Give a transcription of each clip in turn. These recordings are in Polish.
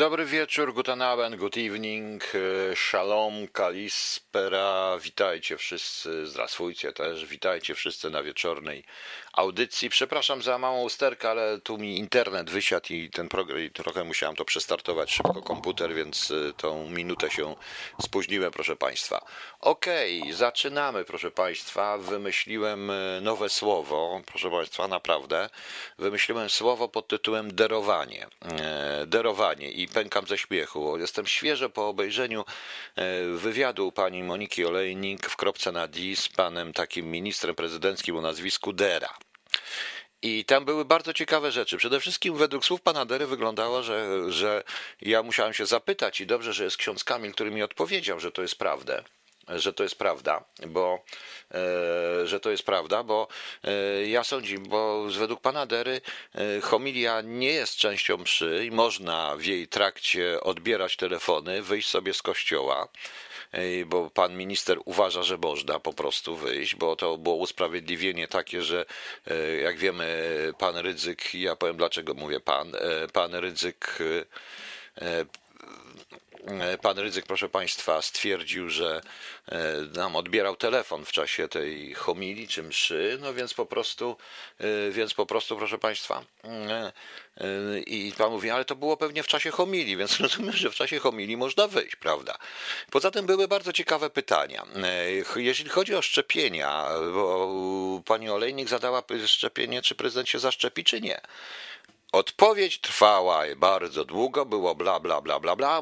Dobry wieczór, guten Abend, good evening, e, shalom, kalispera, witajcie wszyscy, zdrasujcie też, witajcie wszyscy na wieczornej audycji. Przepraszam za małą usterkę, ale tu mi internet wysiadł i ten program, i trochę musiałem to przestartować szybko komputer, więc e, tą minutę się spóźniłem, proszę Państwa. Okej, okay, zaczynamy, proszę Państwa. Wymyśliłem e, nowe słowo, proszę Państwa, naprawdę. Wymyśliłem słowo pod tytułem derowanie. Derowanie i pękam ze śmiechu. Jestem świeżo po obejrzeniu e, wywiadu pani Moniki Olejnik w kropce na D z panem takim ministrem prezydenckim o nazwisku Dera. I tam były bardzo ciekawe rzeczy. Przede wszystkim według słów pana Dery wyglądało, że, że ja musiałem się zapytać i dobrze, że jest ksiądz Kamil, który mi odpowiedział, że to jest prawda że to jest prawda, bo e, że to jest prawda, bo e, ja sądzę, bo według pana Dery e, homilia nie jest częścią mszy i można w jej trakcie odbierać telefony, wyjść sobie z kościoła bo pan minister uważa, że można po prostu wyjść, bo to było usprawiedliwienie takie, że jak wiemy, pan Rydzyk, ja powiem dlaczego mówię pan, pan Rydzyk pan Rydzyk, proszę Państwa, stwierdził, że e, nam odbierał telefon w czasie tej homilii czy mszy, no więc po prostu, e, więc po prostu, proszę Państwa, i Pan mówi, ale to było pewnie w czasie homilii, więc rozumiem, że w czasie homilii można wyjść, prawda? Poza tym były bardzo ciekawe pytania. Jeśli chodzi o szczepienia, bo pani Olejnik zadała szczepienie, czy prezydent się zaszczepi, czy nie. Odpowiedź trwała bardzo długo, było bla, bla, bla, bla, bla.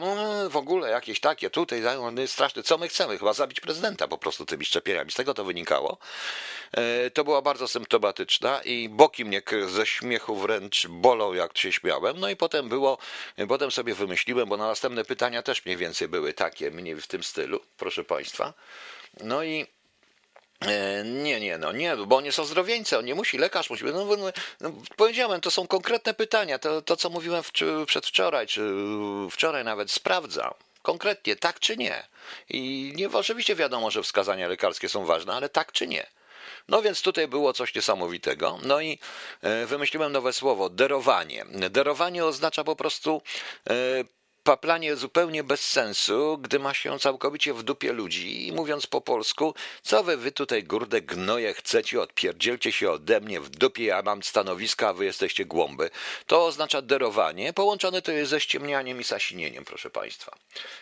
W ogóle jakieś takie tutaj straszne. Co my chcemy? Chyba zabić prezydenta po prostu tymi szczepieniami. Z tego to wynikało. E, to była bardzo symptomatyczna i boki mnie ze śmiechu wręcz bolą, jak się śmiałem. No i potem było, potem sobie wymyśliłem, bo na następne pytania też mniej więcej były takie, mniej w tym stylu, proszę Państwa. No i nie, nie, no nie, bo oni są zdrowieńcy, on nie musi, lekarz musi. No, no, no, powiedziałem, to są konkretne pytania. To, to co mówiłem w, przedwczoraj, czy wczoraj nawet sprawdzam. Konkretnie, tak czy nie. I nie, oczywiście wiadomo, że wskazania lekarskie są ważne, ale tak czy nie. No więc tutaj było coś niesamowitego. No i e, wymyśliłem nowe słowo derowanie. Derowanie oznacza po prostu e, paplanie zupełnie bez sensu, gdy ma się całkowicie w dupie ludzi i mówiąc po polsku, co wy, wy tutaj gurde gnoje chcecie, odpierdzielcie się ode mnie w dupie, ja mam stanowiska, a wy jesteście głąby. To oznacza derowanie, połączone to jest ze ściemnianiem i sasinieniem, proszę państwa.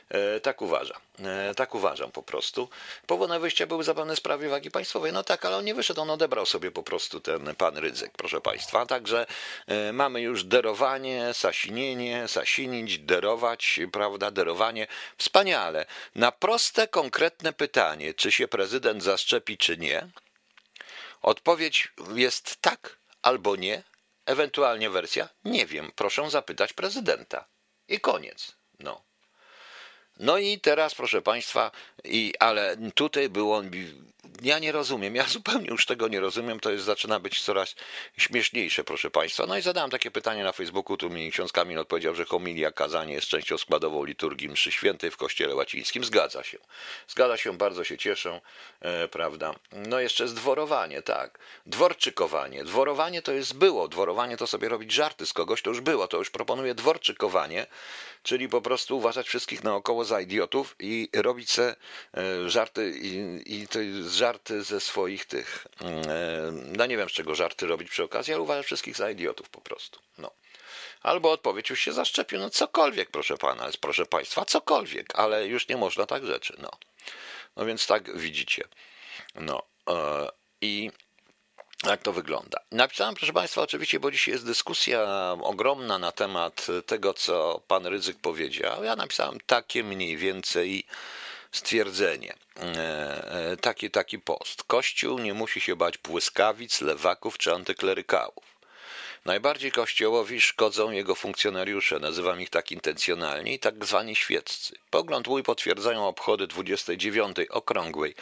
E, tak uważam. E, tak uważam po prostu. Powodem wyjścia były zapewne sprawy wagi państwowej. No tak, ale on nie wyszedł, on odebrał sobie po prostu ten pan Rydzyk, proszę państwa. Także e, mamy już derowanie, sasinienie, sasinić, derować, prawda, derowanie. Wspaniale. Na proste, konkretne pytanie, czy się prezydent zaszczepi, czy nie, odpowiedź jest tak albo nie, ewentualnie wersja nie wiem, proszę zapytać prezydenta. I koniec. No. No i teraz, proszę Państwa, i, ale tutaj było ja nie rozumiem, ja zupełnie już tego nie rozumiem, to jest, zaczyna być coraz śmieszniejsze, proszę Państwa. No i zadałem takie pytanie na Facebooku, tu mi ksiądz Kamil odpowiedział, że homilia kazanie jest częścią składową liturgii mszy świętej w kościele łacińskim. Zgadza się. Zgadza się, bardzo się cieszę, e, prawda. No jeszcze zdworowanie, tak. Dworczykowanie. Dworowanie to jest było, dworowanie to sobie robić żarty z kogoś, to już było, to już proponuję dworczykowanie, czyli po prostu uważać wszystkich naokoło za idiotów i robić se żarty i, i to jest żarty ze swoich tych. Mm, e, no nie wiem, z czego żarty robić przy okazji, ale uważam wszystkich za idiotów po prostu. No. Albo odpowiedź już się zaszczepił, no cokolwiek, proszę pana, proszę państwa, cokolwiek, ale już nie można tak rzeczy, no. No więc tak widzicie. No. E, I jak to wygląda? Napisałem, proszę Państwa, oczywiście, bo dzisiaj jest dyskusja ogromna na temat tego, co pan Ryzyk powiedział. Ja napisałem takie mniej więcej stwierdzenie, e, e, taki, taki post. Kościół nie musi się bać błyskawic, lewaków czy antyklerykałów. Najbardziej Kościołowi szkodzą jego funkcjonariusze, nazywam ich tak intencjonalnie, tak zwani świeccy. Pogląd mój potwierdzają obchody 29. okrągłej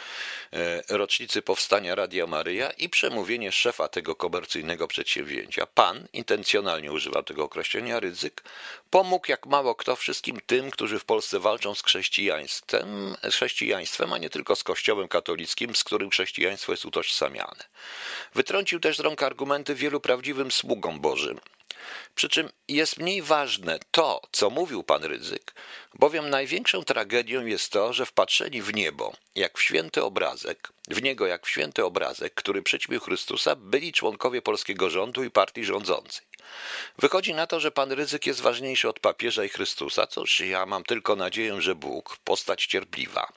e, rocznicy powstania Radia Maryja i przemówienie szefa tego komercyjnego przedsięwzięcia. Pan, intencjonalnie używał tego określenia, ryzyk, pomógł jak mało kto wszystkim tym, którzy w Polsce walczą z chrześcijaństwem, chrześcijaństwem, a nie tylko z Kościołem katolickim, z którym chrześcijaństwo jest utożsamiane. Wytrącił też z rąk argumenty wielu prawdziwym sługom Bożym. Przy czym jest mniej ważne to, co mówił pan Rydzyk, bowiem największą tragedią jest to, że wpatrzeni w niebo, jak w święty obrazek, w niego jak w święty obrazek, który przyćmił Chrystusa, byli członkowie polskiego rządu i partii rządzącej. Wychodzi na to, że pan Ryzyk jest ważniejszy od papieża i Chrystusa. Cóż, ja mam tylko nadzieję, że Bóg, postać cierpliwa,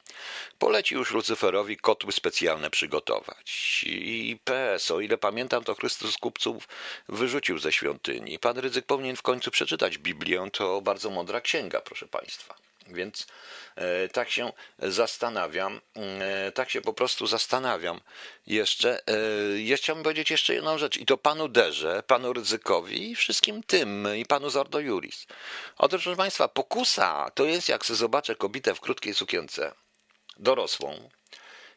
poleci już Lucyferowi kotły specjalne przygotować. I PS, o ile pamiętam, to Chrystus kupców wyrzucił ze świątyni. Pan Ryzyk powinien w końcu przeczytać Biblię, to bardzo mądra księga, proszę państwa. Więc e, tak się zastanawiam, e, tak się po prostu zastanawiam jeszcze. E, ja chciałbym powiedzieć jeszcze jedną rzecz i to panu Derze, panu Ryzykowi i wszystkim tym i panu Zordo Juris. Otóż, proszę państwa, pokusa to jest jak sobie zobaczę kobietę w krótkiej sukience, dorosłą,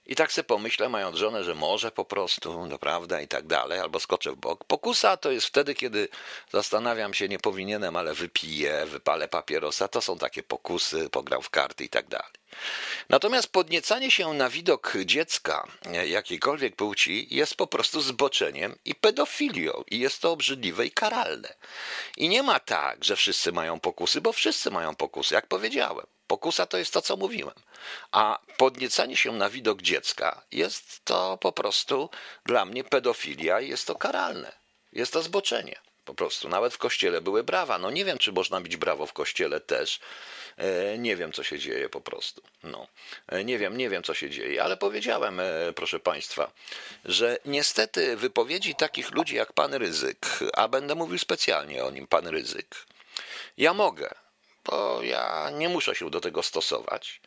i tak sobie pomyślę, mając żonę, że może po prostu, no prawda, i tak dalej, albo skoczę w bok. Pokusa to jest wtedy, kiedy zastanawiam się, nie powinienem, ale wypiję, wypalę papierosa. To są takie pokusy, pogram w karty i tak dalej. Natomiast podniecanie się na widok dziecka jakiejkolwiek płci jest po prostu zboczeniem i pedofilią, i jest to obrzydliwe i karalne. I nie ma tak, że wszyscy mają pokusy, bo wszyscy mają pokusy, jak powiedziałem. Pokusa to jest to, co mówiłem. A podniecanie się na widok dziecka jest to po prostu dla mnie pedofilia i jest to karalne. Jest to zboczenie. Po prostu. Nawet w kościele były brawa. No nie wiem, czy można bić brawo w kościele też. E, nie wiem, co się dzieje po prostu. No. E, nie wiem, nie wiem, co się dzieje, ale powiedziałem, e, proszę Państwa, że niestety wypowiedzi takich ludzi jak pan Ryzyk, a będę mówił specjalnie o nim, pan Ryzyk, ja mogę, bo ja nie muszę się do tego stosować.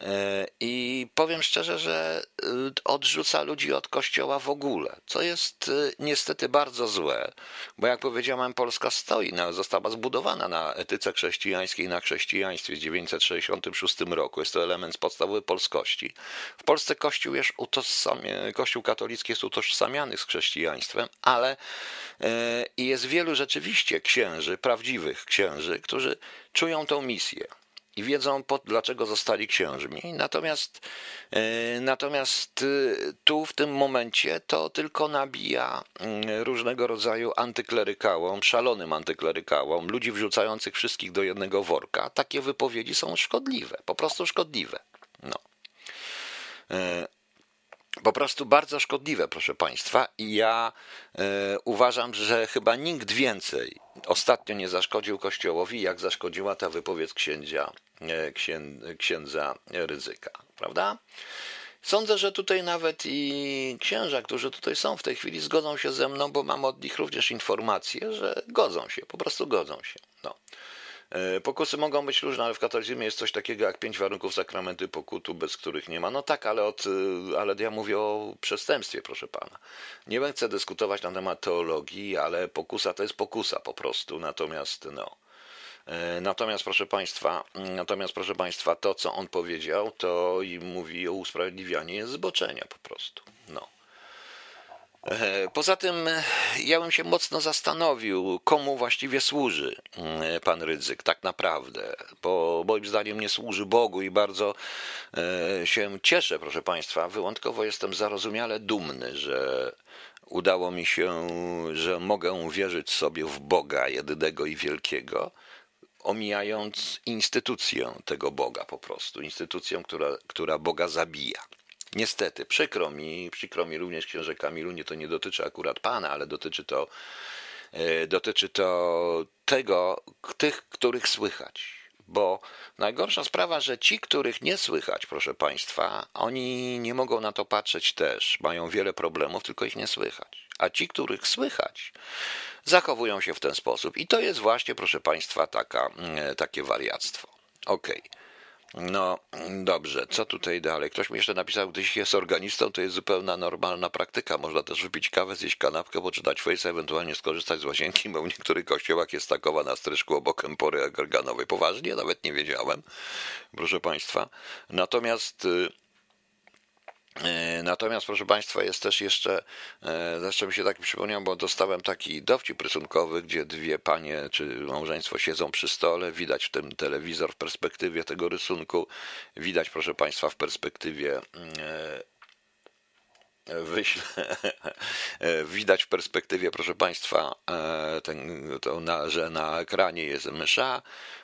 E, I powiem szczerze, że e, odrzuca ludzi od kościoła w ogóle, co jest e, niestety bardzo złe, bo jak powiedziałem, Polska stoi, została zbudowana na etyce chrześcijańskiej, na chrześcijaństwie w 1966 roku. Jest to element podstawowy polskości. W Polsce Kościół, jest utożsamia, Kościół katolicki jest utożsamiany z chrześcijaństwem, ale jest wielu rzeczywiście księży, prawdziwych księży, którzy czują tą misję i wiedzą, dlaczego zostali księżmi. Natomiast, e, natomiast e, tu w tym momencie to tylko nabija mm, różnego rodzaju antyklerykałom, szalonym antyklerykałom, ludzi wrzucających wszystkich do jednego worka. Takie wypowiedzi są szkodliwe, po prostu szkodliwe. No. Po prostu bardzo szkodliwe, proszę Państwa, i ja e, uważam, że chyba nikt więcej ostatnio nie zaszkodził Kościołowi, jak zaszkodziła ta wypowiedź księdzia, e, księ, księdza Ryzyka, prawda? Sądzę, że tutaj nawet i księża, którzy tutaj są w tej chwili, zgodzą się ze mną, bo mam od nich również informacje, że godzą się, po prostu godzą się. No. E, pokusy mogą być różne, ale w katolicyzmie jest coś takiego jak pięć warunków sakramenty pokutu, bez których nie ma. No tak, ale, od, e, ale ja mówię o przestępstwie, proszę pana. Nie chcę dyskutować na temat teologii, ale pokusa to jest pokusa po prostu. Natomiast no. E, natomiast proszę Państwa, natomiast proszę Państwa, to co on powiedział, to i mówi o usprawiedliwianiu jest zboczenia po prostu. No. E, poza tym e, ja bym się mocno zastanowił, komu właściwie służy e, pan Rydzyk tak naprawdę, bo moim zdaniem nie służy Bogu i bardzo się cieszę, proszę Państwa. Wyłątkowo jestem zarozumiale dumny, że udało mi się, że mogę wierzyć sobie w Boga jedynego i wielkiego, omijając instytucję tego Boga po prostu, instytucję, która, która Boga zabija. Niestety, przykro mi, przykro mi również księże Kamilu, nie to nie dotyczy akurat pana, ale dotyczy to, e, dotyczy to tego, tych, których słychać. Bo najgorsza sprawa, że ci, których nie słychać, proszę Państwa, oni nie mogą na to patrzeć też. Mają wiele problemów, tylko ich nie słychać. A ci, których słychać, zachowują się w ten sposób. I to jest właśnie, proszę Państwa, taka, mm, takie wariactwo. Okej. Okay. No dobrze, co tutaj dalej? Ktoś mi jeszcze napisał, gdy się jest organistą, to jest zupełna normalna praktyka. Można też wypić kawę, zjeść kanapkę, poczytać face, ewentualnie skorzystać z łazienki, bo w niektórych kościołach jest takowa na stryżku obok empory organowej. Poważnie, nawet nie wiedziałem, proszę Państwa. Natomiast y, natomiast, proszę Państwa, jest też jeszcze, e, zresztą mi się tak przypomniał, bo dostałem taki dowcip rysunkowy, gdzie dwie panie czy małżeństwo siedzą przy stole, widać w tym telewizor w perspektywie tego rysunku, widać, proszę Państwa, w perspektywie mm, wyślę, widać w perspektywie, proszę Państwa, ten, to na, że na ekranie jest mysza,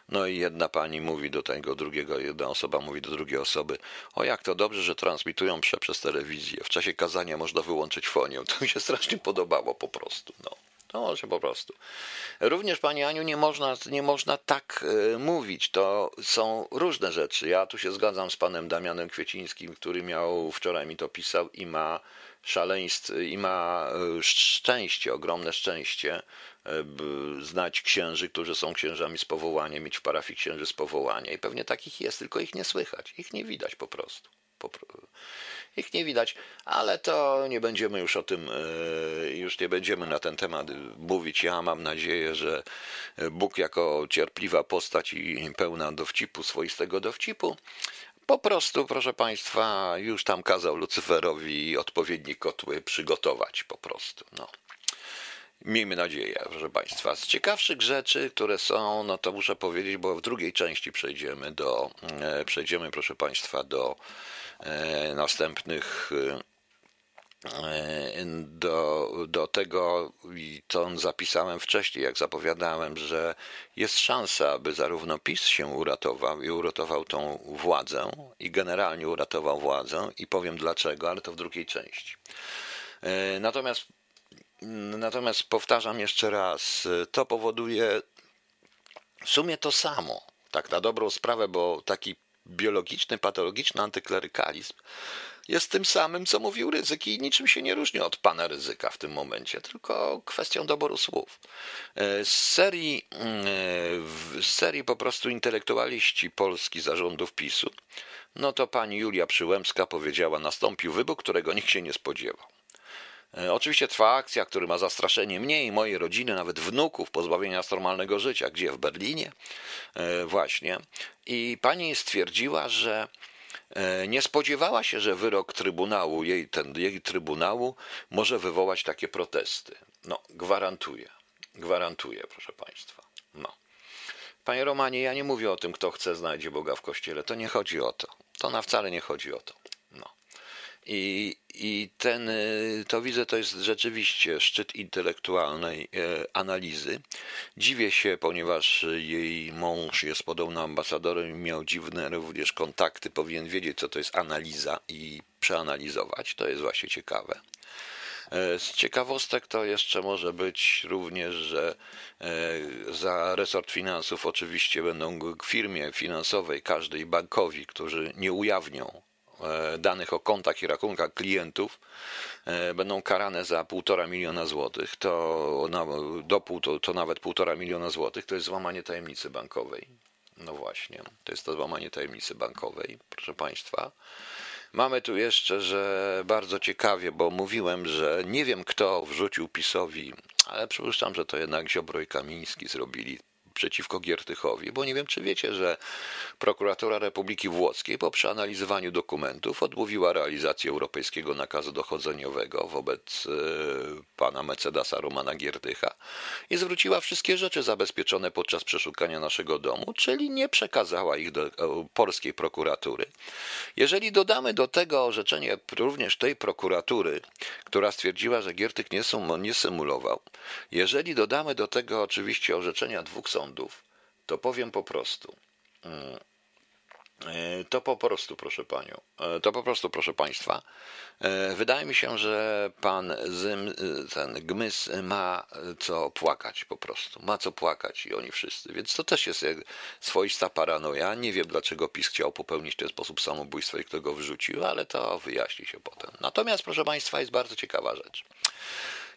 no i jedna pani mówi do tego drugiego, jedna osoba mówi do drugiej osoby, o jak to dobrze, że transmitują prze, przez telewizję, w czasie kazania można wyłączyć fonię, to mi się strasznie podobało po prostu, no. To może po prostu. Również, Pani Aniu, nie można, nie można tak y, mówić. To są różne rzeczy. Ja tu się zgadzam z Panem Damianem Kwiecińskim, który miał, wczoraj mi to pisał i ma szaleństwo, i ma e, szczęście, ogromne szczęście, e, znać księży, którzy są księżami z powołania, mieć w parafii księży z powołania. I pewnie takich jest, tylko ich nie słychać, ich nie widać po prostu. Ich nie widać, ale to nie będziemy już o tym, e, już nie będziemy na ten temat mówić. Ja mam nadzieję, że Bóg jako cierpliwa postać i pełna dowcipu, swoistego dowcipu, po prostu, proszę Państwa, już tam kazał Lucyferowi odpowiednie kotły przygotować, po prostu. No. Miejmy nadzieję, proszę Państwa. Z ciekawszych rzeczy, które są, no to muszę powiedzieć, bo w drugiej części przejdziemy do, e, przejdziemy, proszę Państwa, do następnych e, do, do tego, to zapisałem wcześniej, jak zapowiadałem, że jest szansa, aby zarówno PiS się uratował i uratował tą władzę, i generalnie uratował władzę, i powiem dlaczego, ale to w drugiej części. E, natomiast, natomiast powtarzam jeszcze raz, to powoduje w sumie to samo, tak na dobrą sprawę, bo taki biologiczny, patologiczny antyklerykalizm jest tym samym, co mówił Ryzyk i niczym się nie różni od pana Ryzyka w tym momencie, tylko kwestią doboru słów. E, z serii, mm, z serii po prostu intelektualiści Polski zarządów PiSu, no to pani Julia Przyłębska powiedziała, nastąpił wybuch, którego nikt się nie spodziewał. E, oczywiście trwa akcja, która ma zastraszenie mnie i mojej rodziny, nawet wnuków, pozbawienia normalnego życia. Gdzie? W Berlinie? Właśnie. I pani stwierdziła, że E, nie spodziewała się, że wyrok Trybunału, jej, ten, jej Trybunału może wywołać takie protesty. No, gwarantuję. Gwarantuję, proszę Państwa. No. Panie Romanie, ja nie mówię o tym, kto chce znajdzie Boga w Kościele. To nie chodzi o to. To na wcale nie chodzi o to. I, I ten, y, to widzę, to jest rzeczywiście szczyt intelektualnej e, analizy. Dziwię się, ponieważ jej mąż jest podobno ambasadorem miał dziwne również kontakty, powinien wiedzieć, co to jest analiza i przeanalizować. To jest właśnie ciekawe. E, z ciekawostek to jeszcze może być również, że e, za resort finansów oczywiście będą firmie finansowej, każdej bankowi, którzy nie ujawnią danych o kontach i rachunkach klientów e, będą karane za półtora miliona złotych, to, do pół, to, to nawet półtora miliona złotych to jest złamanie tajemnicy bankowej. No właśnie, to jest to złamanie tajemnicy bankowej, proszę Państwa. Mamy tu jeszcze, że bardzo ciekawie, bo mówiłem, że nie wiem kto wrzucił PiSowi, ale przypuszczam, że to jednak Ziobro i Kamiński zrobili przeciwko Giertychowi, bo nie wiem, czy wiecie, że prokuratura Republiki Włoskiej po przeanalizowaniu dokumentów odmówiła realizacji europejskiego nakazu dochodzeniowego wobec e, pana Mercedesa Romana Giertycha i zwróciła wszystkie rzeczy zabezpieczone podczas przeszukania naszego domu, czyli nie przekazała ich do e, polskiej prokuratury. Jeżeli dodamy do tego orzeczenie również tej prokuratury, która stwierdziła, że Giertych nie, nie symulował, jeżeli dodamy do tego oczywiście orzeczenia dwóch sądów, sądów, to powiem po prostu. Mm, e, to po prostu, proszę panią, e, to po prostu, proszę państwa, e, wydaje mi się, że pan Zym, ten Gmys ma co płakać po prostu, ma co płakać i oni wszyscy, więc to też jest swoista paranoja. Nie wiem, dlaczego PiS chciał popełnić w ten sposób samobójstwo i kto go wrzucił, ale to wyjaśni się potem. Natomiast, proszę państwa, jest bardzo ciekawa rzecz.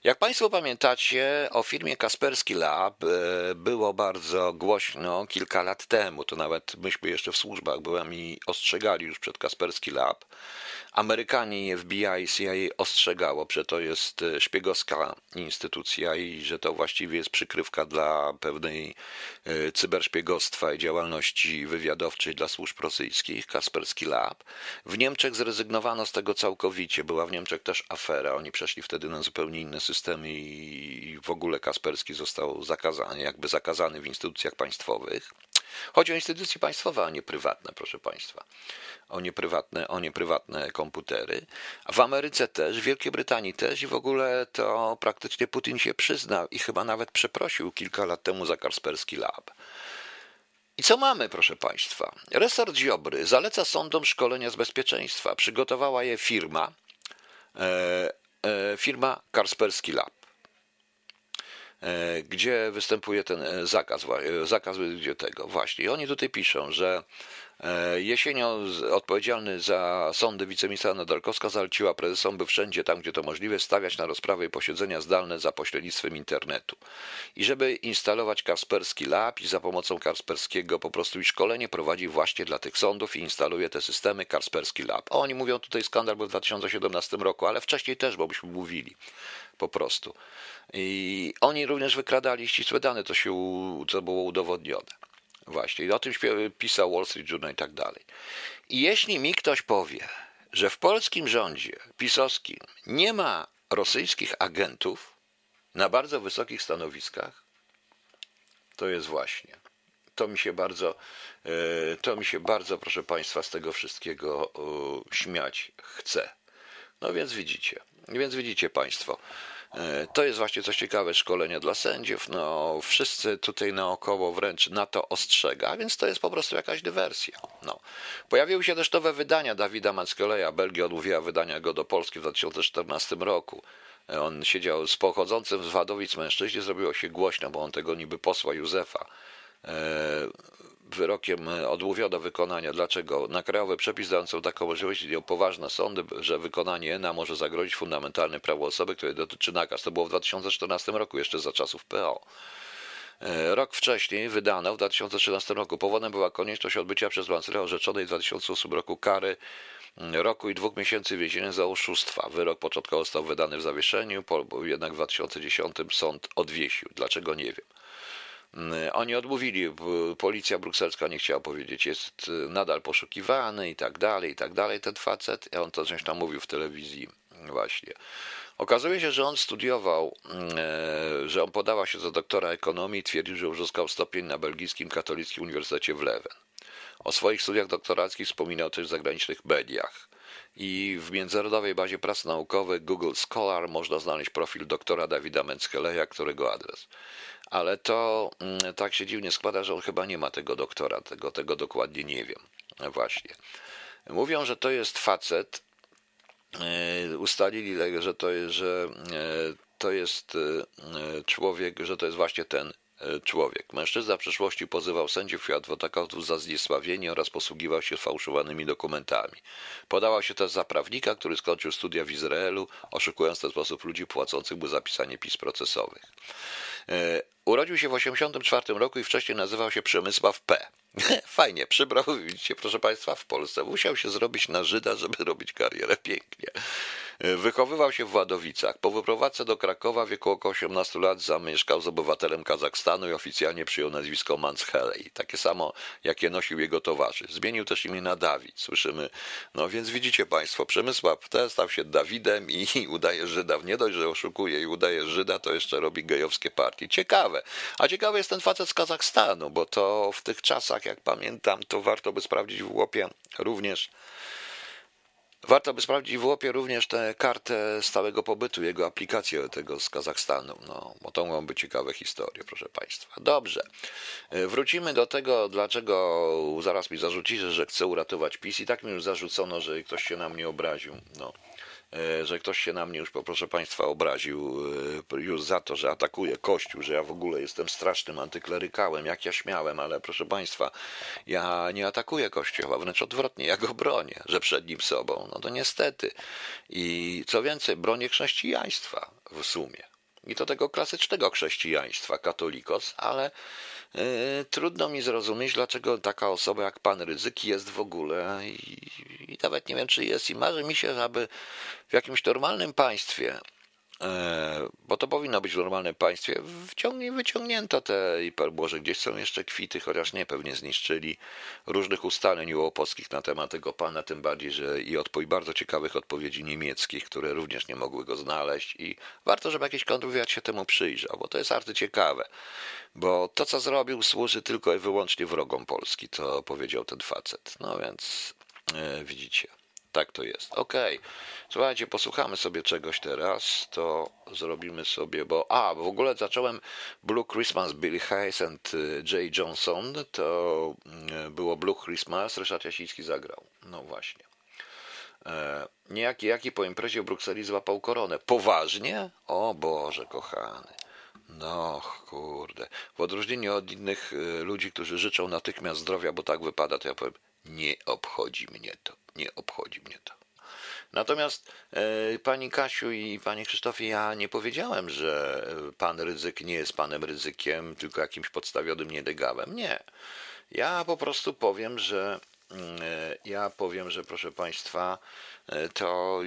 Jak Państwo pamiętacie, o firmie Kasperski Lab e, było bardzo głośno kilka lat temu. To nawet myśmy jeszcze w służbach byłem i ostrzegali już przed Kasperski Lab. Amerykanie i FBI i CIA ostrzegało, że to jest e, szpiegowska instytucja i że to właściwie jest przykrywka dla pewnej e, cyberszpiegostwa i działalności wywiadowczej dla służb rosyjskich, Kasperski Lab. W Niemczech zrezygnowano z tego całkowicie. Była w Niemczech też afera. Oni przeszli wtedy na zupełnie inny system i w ogóle Kasperski został zakazany, jakby zakazany w instytucjach państwowych. Chodzi o instytucje państwowe, a nie prywatne, proszę Państwa. O nieprywatne, o nieprywatne komputery. W Ameryce też, w Wielkiej Brytanii też i w ogóle to praktycznie Putin się przyznał i chyba nawet przeprosił kilka lat temu za Kasperski Lab. I co mamy, proszę Państwa? Resort Ziobry zaleca sądom szkolenia z bezpieczeństwa. Przygotowała je firma, e, e, firma Kasperski Lab. E, gdzie występuje ten e, zakaz, e, zakaz gdzie tego właśnie. I oni tutaj piszą, że jesienią odpowiedzialny za sądy wiceministra Nadarkowska zaleciła prezesom, by wszędzie tam, gdzie to możliwe, stawiać na rozprawy i posiedzenia zdalne za pośrednictwem internetu. I żeby instalować Kasperski Lab i za pomocą Kasperskiego po prostu i szkolenie prowadzi właśnie dla tych sądów i instaluje te systemy Kasperski Lab. Oni mówią tutaj skandal był w 2017 roku, ale wcześniej też, bo byśmy mówili po prostu. I oni również wykradali ścisłe dane, to się co było udowodnione. Właśnie. I o tym pisał Wall Street Journal i tak dalej. I jeśli mi ktoś powie, że w polskim rządzie pisowskim nie ma rosyjskich agentów na bardzo wysokich stanowiskach, to jest właśnie. To mi się bardzo, e, to mi się bardzo, proszę Państwa, z tego wszystkiego śmiać chce. No więc widzicie, więc widzicie Państwo, e, to jest właśnie coś ciekawe, szkolenie dla sędziów. No, wszyscy tutaj naokoło wręcz na to ostrzega, więc to jest po prostu jakaś dywersja. No. Pojawiły się też nowe wydania Dawida Mackoleja. Belgia odmówiła wydania go do Polski w 2014 roku. E, on siedział z pochodzącym z Wadowic mężczyźnie, zrobiło się głośno, bo on tego niby posła Józefa e, wyrokiem odmówiono wykonania. Dlaczego? Na krajowy przepis dający taką możliwość istnieją poważne sądy, że wykonanie ENA może zagrozić fundamentalne prawo osoby, które dotyczy nakaz. To było w 2014 roku, jeszcze za czasów PO. E, rok wcześniej wydano, w 2013 roku, powodem była konieczność odbycia przez Mancera orzeczonej w 2008 roku kary roku i dwóch miesięcy więzienia za oszustwa. Wyrok początkowo został wydany w zawieszeniu, jednak w 2010 sąd odwiesił. Dlaczego nie wiem. Mm, oni odmówili, policja brukselska nie chciała powiedzieć, jest y, nadal poszukiwany i tak dalej, i tak dalej, ten facet. On to tam mówił w telewizji właśnie. Okazuje się, że on studiował, e, że on podawał się za doktora ekonomii i twierdził, że uzyskał stopień na belgijskim katolickim uniwersytecie w Leuven. O swoich studiach doktorackich wspominał też w zagranicznych mediach. I w międzynarodowej bazie prac naukowych Google Scholar można znaleźć profil doktora Dawida Menskeleja, którego adres ale to mm, tak się dziwnie składa, że on chyba nie ma tego doktora, tego, tego dokładnie nie wiem. Właśnie. Mówią, że to jest facet, e, ustalili, że to jest, że e, to jest e, człowiek, że to jest właśnie ten człowiek. Mężczyzna w przeszłości pozywał sędziów i adwokatów za zniesławienie oraz posługiwał się fałszywanymi dokumentami. Podawał się też za prawnika, który skończył studia w Izraelu, oszukując w ten sposób ludzi płacących mu zapisanie pism procesowych. Urodził się w 1984 roku i wcześniej nazywał się Przemysław P. Fajnie, przybrał, widzicie, proszę Państwa, w Polsce. Musiał się zrobić na Żyda, żeby robić karierę pięknie. Wychowywał się w Ładowicach. Po wyprowadzce do Krakowa w wieku około 18 lat zamieszkał z obywatelem Kazachstanu i oficjalnie przyjął nazwisko Manshelej. Takie samo, jakie nosił jego towarzysz. Zmienił też imię na Dawid. Słyszymy, no więc widzicie Państwo, Przemysław T stał się Dawidem i udaje Żyda. Nie dość, że oszukuje i udaje Żyda, to jeszcze robi gejowskie partie. Ciekawe. A ciekawy jest ten facet z Kazachstanu, bo to w tych czasach, jak pamiętam, to warto by sprawdzić w łopie również Warto by sprawdzić w łopie również tę kartę stałego pobytu, jego aplikację tego z Kazachstanu. No, bo to mogą być ciekawe historie, proszę Państwa. Dobrze. E, wrócimy do tego, dlaczego zaraz mi zarzucicie, że chcę uratować PiS i tak mi już zarzucono, że ktoś się na mnie obraził. No. E, że ktoś się na mnie już, proszę Państwa, obraził e, już za to, że atakuje Kościół, że ja w ogóle jestem strasznym antyklerykałem, jak ja śmiałem, ale proszę Państwa, ja nie atakuję Kościoła, wręcz odwrotnie, ja go bronię, że przed nim sobą. No to niestety. I co więcej, bronię chrześcijaństwa w sumie. I to tego klasycznego chrześcijaństwa, katolikos, ale trudno mi zrozumieć, dlaczego taka osoba jak pan Ryzyk jest w ogóle i, i nawet nie wiem, czy jest. I marzy mi się, aby w jakimś normalnym państwie bo to powinno być w normalnym państwie, wciągnie, wyciągnięto te i może gdzieś są jeszcze kwity, chociaż nie, pewnie zniszczyli różnych ustaleń łopowskich na temat tego pana, tym bardziej, że i, odpo- i bardzo ciekawych odpowiedzi niemieckich, które również nie mogły go znaleźć i warto, żeby jakiś kontrwywiad się temu przyjrzał, bo to jest arty ciekawe, bo to, co zrobił, służy tylko i wyłącznie wrogom Polski, to powiedział ten facet. No więc e, widzicie. Tak to jest. Okej. Okay. Słuchajcie, posłuchamy sobie czegoś teraz. To zrobimy sobie, bo. A, w ogóle zacząłem Blue Christmas Billy Hayes and y, Jay Johnson. To y, było Blue Christmas. Ryszard Jasiński zagrał. No właśnie. E, niejaki jaki po imprezie w Brukseli złapał koronę. Poważnie? O Boże, kochany. No, kurde. W odróżnieniu od innych y, ludzi, którzy życzą natychmiast zdrowia, bo tak wypada, to ja powiem, nie obchodzi mnie to nie obchodzi mnie to. Natomiast e, pani Kasiu i panie Krzysztofie, ja nie powiedziałem, że pan ryzyk nie jest panem ryzykiem, tylko jakimś podstawionym niedygawem. Nie. Ja po prostu powiem, że mm, e, ja powiem, że proszę państwa, e, to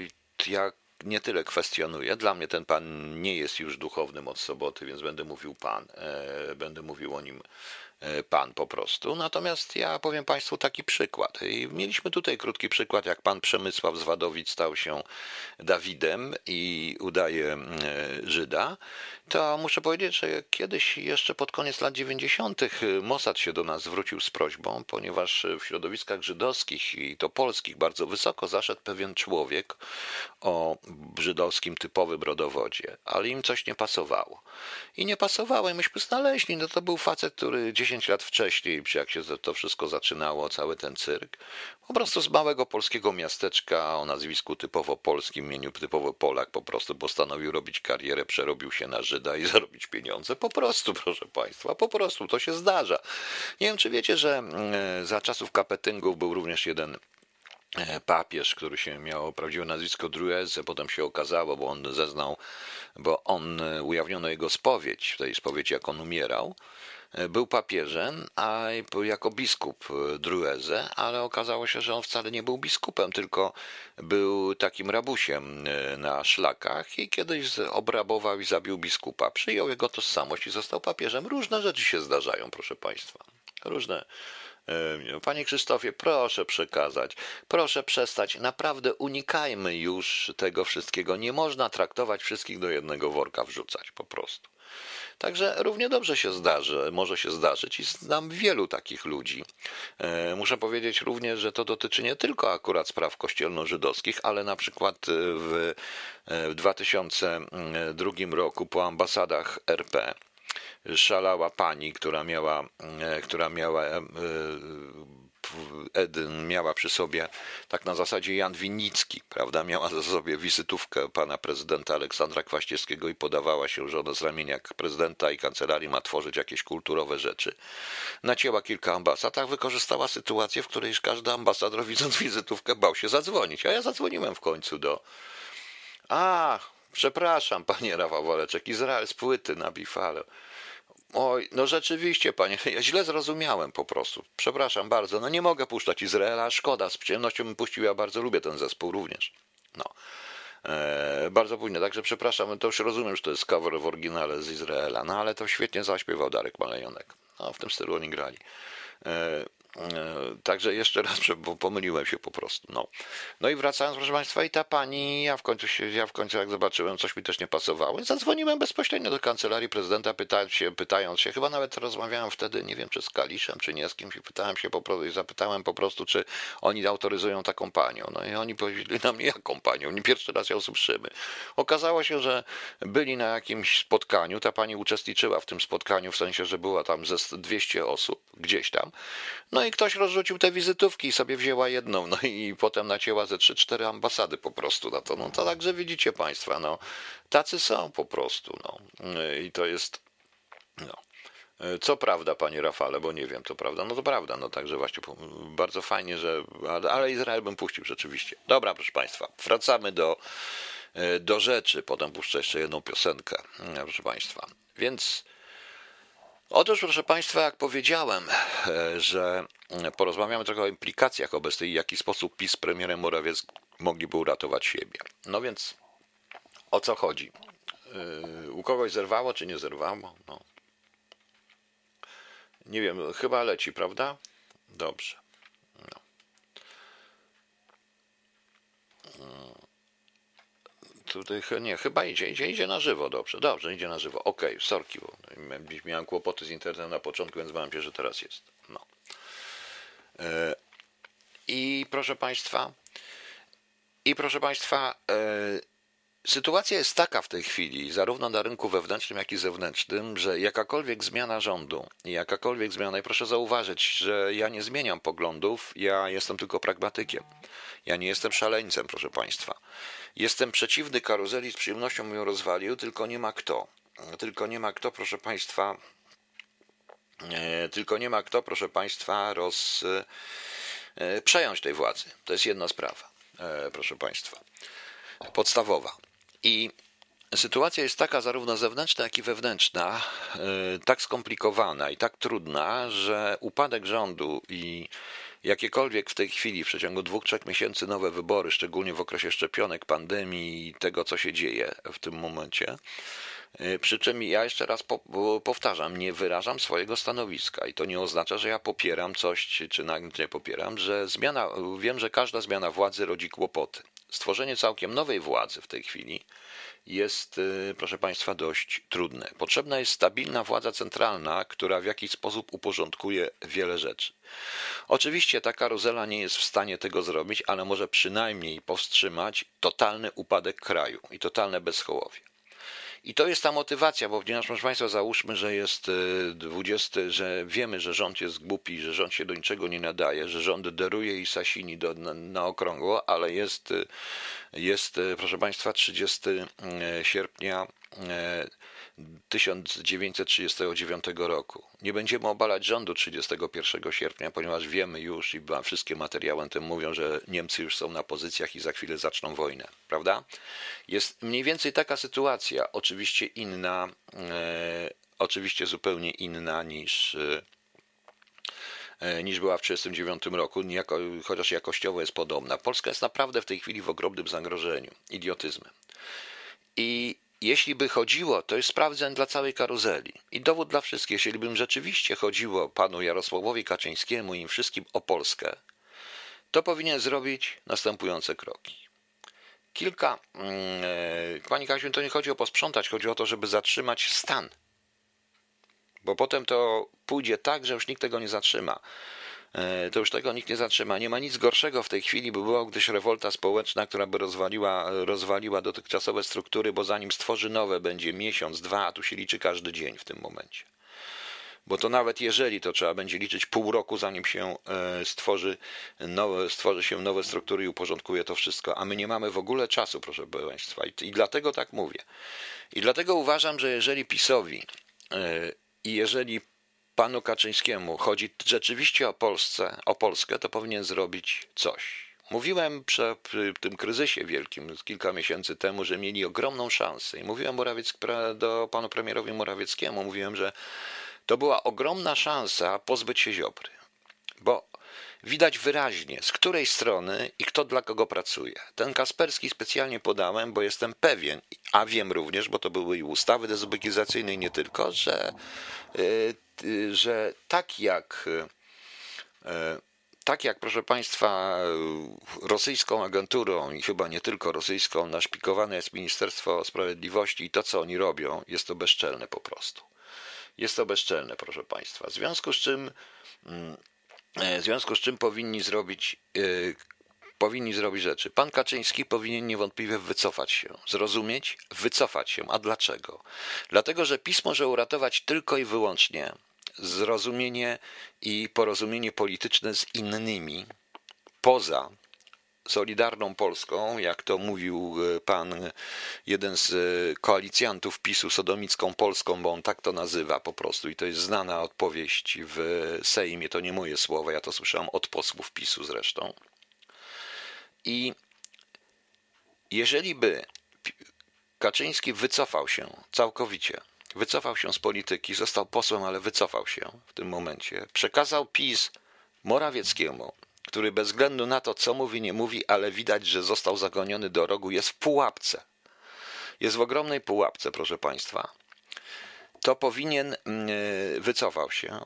ja nie tyle kwestionuję. Dla mnie ten pan nie jest już duchownym od soboty, więc będę mówił pan. Będę mówił o nim E, pan po prostu. Natomiast ja powiem Państwu taki przykład. I mieliśmy tutaj krótki przykład, jak pan Przemysław Zwadowic stał się Dawidem i udaje e, Żyda to muszę powiedzieć, że kiedyś jeszcze pod koniec lat 90. Mossad się do nas zwrócił z prośbą, ponieważ w środowiskach żydowskich i to polskich bardzo wysoko zaszedł pewien człowiek o żydowskim typowym rodowodzie, ale im coś nie pasowało. I nie pasowało i myśmy znaleźli, no to był facet, który 10 lat wcześniej, jak się to wszystko zaczynało, cały ten cyrk, po prostu z małego polskiego miasteczka o nazwisku typowo polskim, imieniu typowo Polak, po prostu postanowił robić karierę, przerobił się na Żyda i zarobić pieniądze. Po prostu, proszę Państwa, po prostu to się zdarza. Nie wiem, czy wiecie, że mm, za czasów kapetyngów był również jeden e, papież, który się miał prawdziwe nazwisko Drueze, potem się okazało, bo on zeznał, bo on e, ujawniono jego spowiedź, w tej spowiedzi jak on umierał, był papieżem, a jako biskup e, Drueze, ale okazało się, że on wcale nie był biskupem, tylko był takim rabusiem e, na szlakach i kiedyś obrabował i zabił biskupa. Przyjął jego tożsamość i został papieżem. Różne rzeczy się zdarzają, proszę Państwa. Różne. E, panie Krzysztofie, proszę przekazać, proszę przestać. Naprawdę unikajmy już tego wszystkiego. Nie można traktować wszystkich do jednego worka wrzucać, po prostu. Także równie dobrze się zdarzy, może się zdarzyć i znam wielu takich ludzi. E, muszę powiedzieć również, że to dotyczy nie tylko akurat spraw kościelno-żydowskich, ale na przykład w, e, w 2002 roku po ambasadach RP szalała pani, która miała, e, która miała Eden miała przy sobie, tak na zasadzie Jan Winnicki, prawda, miała za sobie wizytówkę pana prezydenta Aleksandra Kwaściewskiego i podawała się, że ona z ramienia prezydenta i kancelarii ma tworzyć jakieś kulturowe rzeczy. Nacięła kilka ambasad, a wykorzystała sytuację, w której już każdy ambasador widząc wizytówkę bał się zadzwonić, a ja zadzwoniłem w końcu do... A, przepraszam, panie Rafał Waleczek, Izrael z płyty na Bifalo. Oj, no rzeczywiście, panie, ja źle zrozumiałem po prostu. Przepraszam bardzo, no nie mogę puszczać Izraela, szkoda, z przyjemnością bym puścił, ja bardzo lubię ten zespół również. No. E, bardzo późno, także przepraszam, to już rozumiem, że to jest cover w oryginale z Izraela, no ale to świetnie zaśpiewał Darek Malejonek. No, w tym stylu oni grali. E, E, także jeszcze raz, bo pomyliłem się po prostu. No, no i wracając, proszę Państwa, i ta pani, ja w końcu się, ja w końcu jak zobaczyłem, coś mi też nie pasowało, zadzwoniłem bezpośrednio do kancelarii prezydenta, pytając się, pytając się, chyba nawet rozmawiałem wtedy, nie wiem, czy z Kaliszem, czy nie z kimś, i pytałem się po prostu, i zapytałem po prostu, czy oni autoryzują taką panią. No i oni powiedzieli na mnie, jaką panią? Nie pierwszy raz ją słyszymy. Okazało się, że byli na jakimś spotkaniu, ta pani uczestniczyła w tym spotkaniu, w sensie, że była tam ze 200 osób, gdzieś tam. No no i ktoś rozrzucił te wizytówki i sobie wzięła jedną, no i potem nacięła ze 3-4 ambasady po prostu na to. No to także widzicie Państwa, no tacy są po prostu, no i to jest, no. Co prawda, panie Rafale, bo nie wiem, to prawda. No to prawda, no także właśnie bardzo fajnie, że. Ale Izrael bym puścił rzeczywiście. Dobra, proszę Państwa, wracamy do, do rzeczy. Potem puszczę jeszcze jedną piosenkę, proszę Państwa. Więc Otóż, proszę Państwa, jak powiedziałem, e, że porozmawiamy trochę o implikacjach obecnych i w jaki sposób PiS premierem Morawiecki mogliby uratować siebie. No więc o co chodzi? Yy, u kogoś zerwało, czy nie zerwało? No. Nie wiem, chyba leci, prawda? Dobrze. No. Tutaj nie, chyba idzie, idzie, idzie na żywo, dobrze, dobrze, idzie na żywo. Okej, okay, sorki, bo miałem kłopoty z internetem na początku, więc bałem się, że teraz jest. No. E, I proszę Państwa, i proszę Państwa, e, sytuacja jest taka w tej chwili, zarówno na rynku wewnętrznym, jak i zewnętrznym, że jakakolwiek zmiana rządu, jakakolwiek zmiana, i proszę zauważyć, że ja nie zmieniam poglądów, ja jestem tylko pragmatykiem. Ja nie jestem szaleńcem, proszę Państwa. Jestem przeciwny karuzeli, z przyjemnością ją rozwalił, tylko nie ma kto. Tylko nie ma kto, proszę Państwa, e, tylko nie ma kto, proszę Państwa, roz, e, przejąć tej władzy. To jest jedna sprawa, e, proszę Państwa, podstawowa. I sytuacja jest taka, zarówno zewnętrzna, jak i wewnętrzna, tak skomplikowana i tak trudna, że upadek rządu i jakiekolwiek w tej chwili, w przeciągu dwóch, trzech miesięcy nowe wybory, szczególnie w okresie szczepionek, pandemii i tego, co się dzieje w tym momencie. Y, przy czym ja jeszcze raz powtarzam, nie wyrażam swojego stanowiska i to nie oznacza, że ja popieram coś, czy nie popieram, że zmiana, wiem, że każda zmiana władzy rodzi kłopoty. Stworzenie całkiem nowej władzy w tej chwili jest, y, proszę Państwa, dość trudne. Potrzebna jest stabilna władza centralna, która w jakiś sposób uporządkuje wiele rzeczy. Oczywiście ta karuzela nie jest w stanie tego zrobić, ale może przynajmniej powstrzymać totalny upadek kraju i totalne bezchołowie. I to jest ta motywacja, bo ponieważ, proszę Państwa, załóżmy, że jest 20, y, że wiemy, że rząd jest głupi, że rząd się do niczego nie nadaje, że rząd deruje i sasini do, na, na okrągło, ale jest, y, jest, y, proszę Państwa, 30 sierpnia 1939 roku. Nie będziemy obalać rządu 31 sierpnia, ponieważ wiemy już i wszystkie materiały tym mówią, że Niemcy już są na pozycjach i za chwilę zaczną wojnę, prawda? Jest mniej więcej taka sytuacja, oczywiście inna, e, oczywiście zupełnie inna niż e, niż była w 1939 roku, niejako, chociaż jakościowo jest podobna. Polska jest naprawdę w tej chwili w ogromnym zagrożeniu idiotyzmem. I jeśli by chodziło, to jest sprawdzeń dla całej karuzeli i dowód dla wszystkich. Jeśli bym rzeczywiście chodziło panu Jarosławowi Kaczyńskiemu i im wszystkim o Polskę, to powinien zrobić następujące kroki. Kilka, yy, pani Kasiu, to nie chodzi o posprzątać, chodzi o to, żeby zatrzymać stan. Bo potem to pójdzie tak, że już nikt tego nie zatrzyma. E, to już tego nikt nie zatrzyma. Nie ma nic gorszego w tej chwili, by była gdyś rewolta społeczna, która by rozwaliła, rozwaliła dotychczasowe struktury, bo zanim stworzy nowe, będzie miesiąc, dwa, a tu się liczy każdy dzień w tym momencie. Bo to nawet jeżeli to trzeba będzie liczyć pół roku, zanim się e, stworzy, nowe, stworzy się nowe struktury i uporządkuje to wszystko, a my nie mamy w ogóle czasu, proszę Państwa. I, i dlatego tak mówię. I dlatego uważam, że jeżeli PiSowi e, i jeżeli panu Kaczyńskiemu chodzi rzeczywiście o Polsce, o Polskę, to powinien zrobić coś. Mówiłem przy, przy tym kryzysie wielkim kilka miesięcy temu, że mieli ogromną szansę i mówiłem do panu premierowi Morawieckiemu, mówiłem, że to była ogromna szansa pozbyć się Ziobry, bo widać wyraźnie, z której strony i kto dla kogo pracuje. Ten Kasperski specjalnie podałem, bo jestem pewien, a wiem również, bo to były i ustawy dezubekizacyjne i nie tylko, że y, że tak jak y, tak jak, proszę Państwa, rosyjską agenturą i chyba nie tylko rosyjską, naszpikowane jest Ministerstwo Sprawiedliwości i to, co oni robią, jest to bezczelne po prostu. Jest to bezczelne, proszę Państwa. W związku z czym, mm, w związku z czym powinni zrobić y, powinni zrobić rzeczy. Pan Kaczyński powinien niewątpliwie wycofać się, zrozumieć, wycofać się. A dlaczego? Dlatego, że PiS może uratować tylko i wyłącznie zrozumienie i porozumienie polityczne z innymi poza Solidarną Polską, jak to mówił e, pan, jeden z e, koalicjantów PiSu, Sodomicką Polską, bo on tak to nazywa po prostu i to jest znana odpowiedź w Sejmie, to nie moje słowa, ja to słyszałem od posłów PiSu zresztą. I jeżeli by Kaczyński wycofał się całkowicie Wycofał się z polityki, został posłem, ale wycofał się w tym momencie. Przekazał PiS Morawieckiemu, który bez względu na to, co mówi, nie mówi, ale widać, że został zagoniony do rogu, jest w pułapce. jest w ogromnej pułapce, proszę Państwa, to powinien mm, wycofał się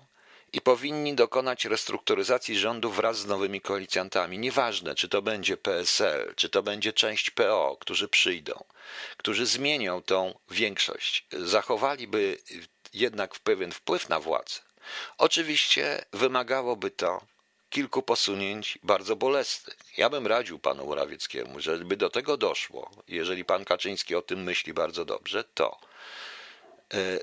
i powinni dokonać restrukturyzacji rządu wraz z nowymi koalicjantami. Nieważne, czy to będzie PSL, czy to będzie część PO, którzy przyjdą, którzy zmienią tą większość, zachowaliby jednak pewien wpływ na władzę. Oczywiście wymagałoby to kilku posunięć bardzo bolesnych. Ja bym radził panu Morawieckiemu, żeby do tego doszło, jeżeli pan Kaczyński o tym myśli bardzo dobrze, to e,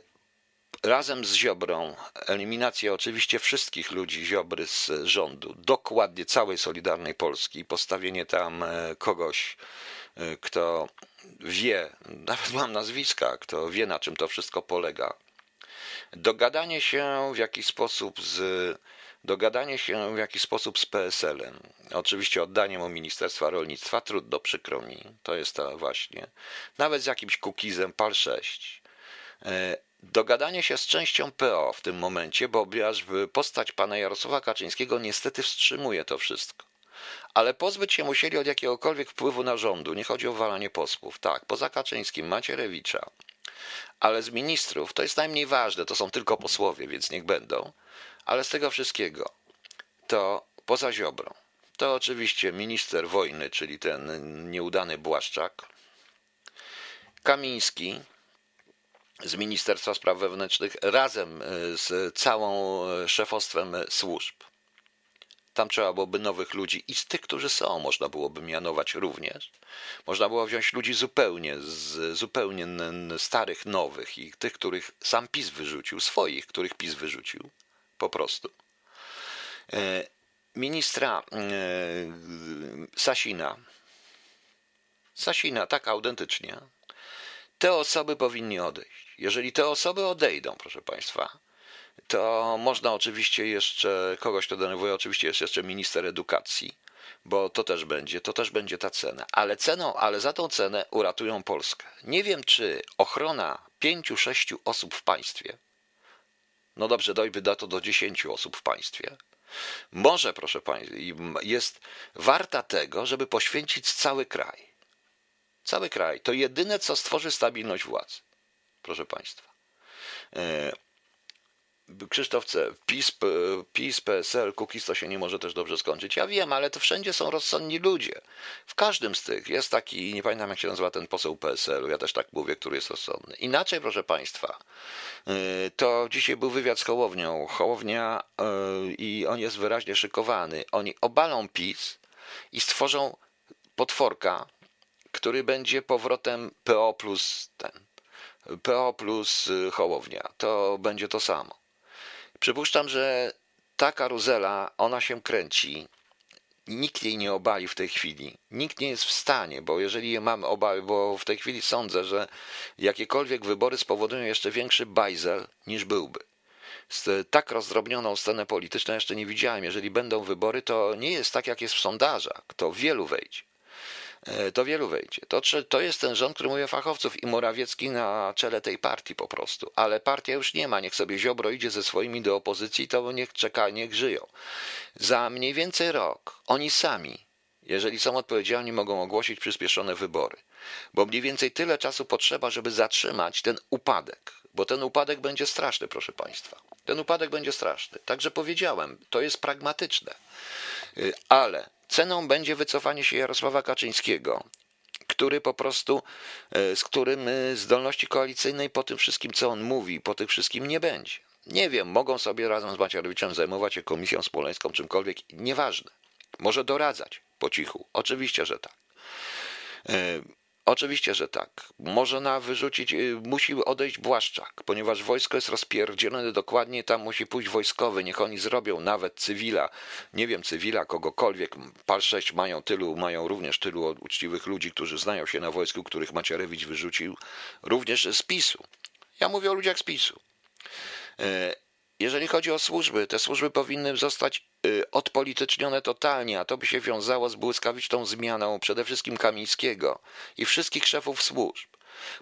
razem z Ziobrą, eliminacja oczywiście wszystkich ludzi Ziobry z rządu, dokładnie całej Solidarnej Polski, postawienie tam e, kogoś, e, kto wie, nawet mam nazwiska, kto wie na czym to wszystko polega. Dogadanie się w jakiś sposób z dogadanie się w jakiś sposób z PSL-em. Oczywiście oddanie mu Ministerstwa Rolnictwa, trudno, przykro mi, to jest to właśnie. Nawet z jakimś kukizem PAL 6 dogadanie się z częścią PO w tym momencie, bo postać pana Jarosława Kaczyńskiego niestety wstrzymuje to wszystko. Ale pozbyć się musieli od jakiegokolwiek wpływu na rządu. Nie chodzi o walanie posłów. Tak, poza Kaczyńskim Macierewicza. Ale z ministrów to jest najmniej ważne, to są tylko posłowie, więc niech będą. Ale z tego wszystkiego to poza Ziobrą. To oczywiście minister wojny, czyli ten nieudany Błaszczak, Kamiński, z Ministerstwa Spraw Wewnętrznych razem e, z całą e, szefostwem służb. Tam trzeba byłoby nowych ludzi i z tych, którzy są, można byłoby mianować również. Można było wziąć ludzi zupełnie, z, zupełnie starych, nowych i tych, których sam PiS wyrzucił, swoich, których PiS wyrzucił, po prostu. E, ministra Sasina. Sasina, tak autentycznie. Te osoby powinni odejść. Jeżeli te osoby odejdą, proszę Państwa, to można oczywiście jeszcze, kogoś to denerwuje, oczywiście jest jeszcze minister edukacji, bo to też będzie, to też będzie ta cena. Ale ceną, ale za tą cenę uratują Polskę. Nie wiem, czy ochrona pięciu, sześciu osób w państwie, no dobrze, dojby da to do dziesięciu osób w państwie, może, proszę Państwa, jest warta tego, żeby poświęcić cały kraj. Cały kraj. To jedyne, co stworzy stabilność władzy proszę Państwa. Krzysztof. PiS, PiS, PSL, Kukiz to się nie może też dobrze skończyć. Ja wiem, ale to wszędzie są rozsądni ludzie. W każdym z tych jest taki, nie pamiętam jak się nazywa ten poseł PSL-u, ja też tak mówię, który jest rozsądny. Inaczej, proszę Państwa, e, to dzisiaj był wywiad z Hołownią. Hołownia e, i on jest wyraźnie szykowany. Oni obalą PiS i stworzą potworka, który będzie powrotem PO plus ten PO plus y, Hołownia. To będzie to samo. Przypuszczam, że ta karuzela, ona się kręci. Nikt jej nie obali w tej chwili. Nikt nie jest w stanie, bo jeżeli mamy obawy, bo w tej chwili sądzę, że jakiekolwiek wybory spowodują jeszcze większy bajzel niż byłby. Tak rozdrobnioną scenę polityczną jeszcze nie widziałem. Jeżeli będą wybory, to nie jest tak, jak jest w sondażach. To wielu wejdzie. E, to wielu wejdzie. To, to jest ten rząd, który mówi o fachowców i Morawiecki na czele tej partii po prostu. Ale partia już nie ma, niech sobie Ziobro idzie ze swoimi do opozycji, to niech czeka, niech żyją. Za mniej więcej rok oni sami, jeżeli są odpowiedzialni, mogą ogłosić przyspieszone wybory. Bo mniej więcej tyle czasu potrzeba, żeby zatrzymać ten upadek. Bo ten upadek będzie straszny, proszę Państwa. Ten upadek będzie straszny. Także powiedziałem, to jest pragmatyczne. Y, ale Ceną będzie wycofanie się Jarosława Kaczyńskiego, który po prostu, e, z którym e, zdolności koalicyjnej po tym wszystkim, co on mówi, po tym wszystkim nie będzie. Nie wiem, mogą sobie razem z Macierewiczem zajmować się komisją spoleńską, czymkolwiek, nieważne. Może doradzać po cichu, oczywiście, że tak. E, Oczywiście, że tak. Można wyrzucić, y, musi odejść Błaszczak, ponieważ wojsko jest rozpierdzielone dokładnie, tam musi pójść wojskowy, niech oni zrobią nawet cywila, nie wiem, cywila, kogokolwiek. PAL 6 mają tylu, mają również tylu uczciwych ludzi, którzy znają się na wojsku, których Macierewicz wyrzucił, również z PiSu. Ja mówię o ludziach z PiSu. Jeżeli chodzi o służby, te służby powinny zostać y, odpolitycznione totalnie, a to by się wiązało z błyskawiczną zmianą przede wszystkim Kamińskiego i wszystkich szefów służb.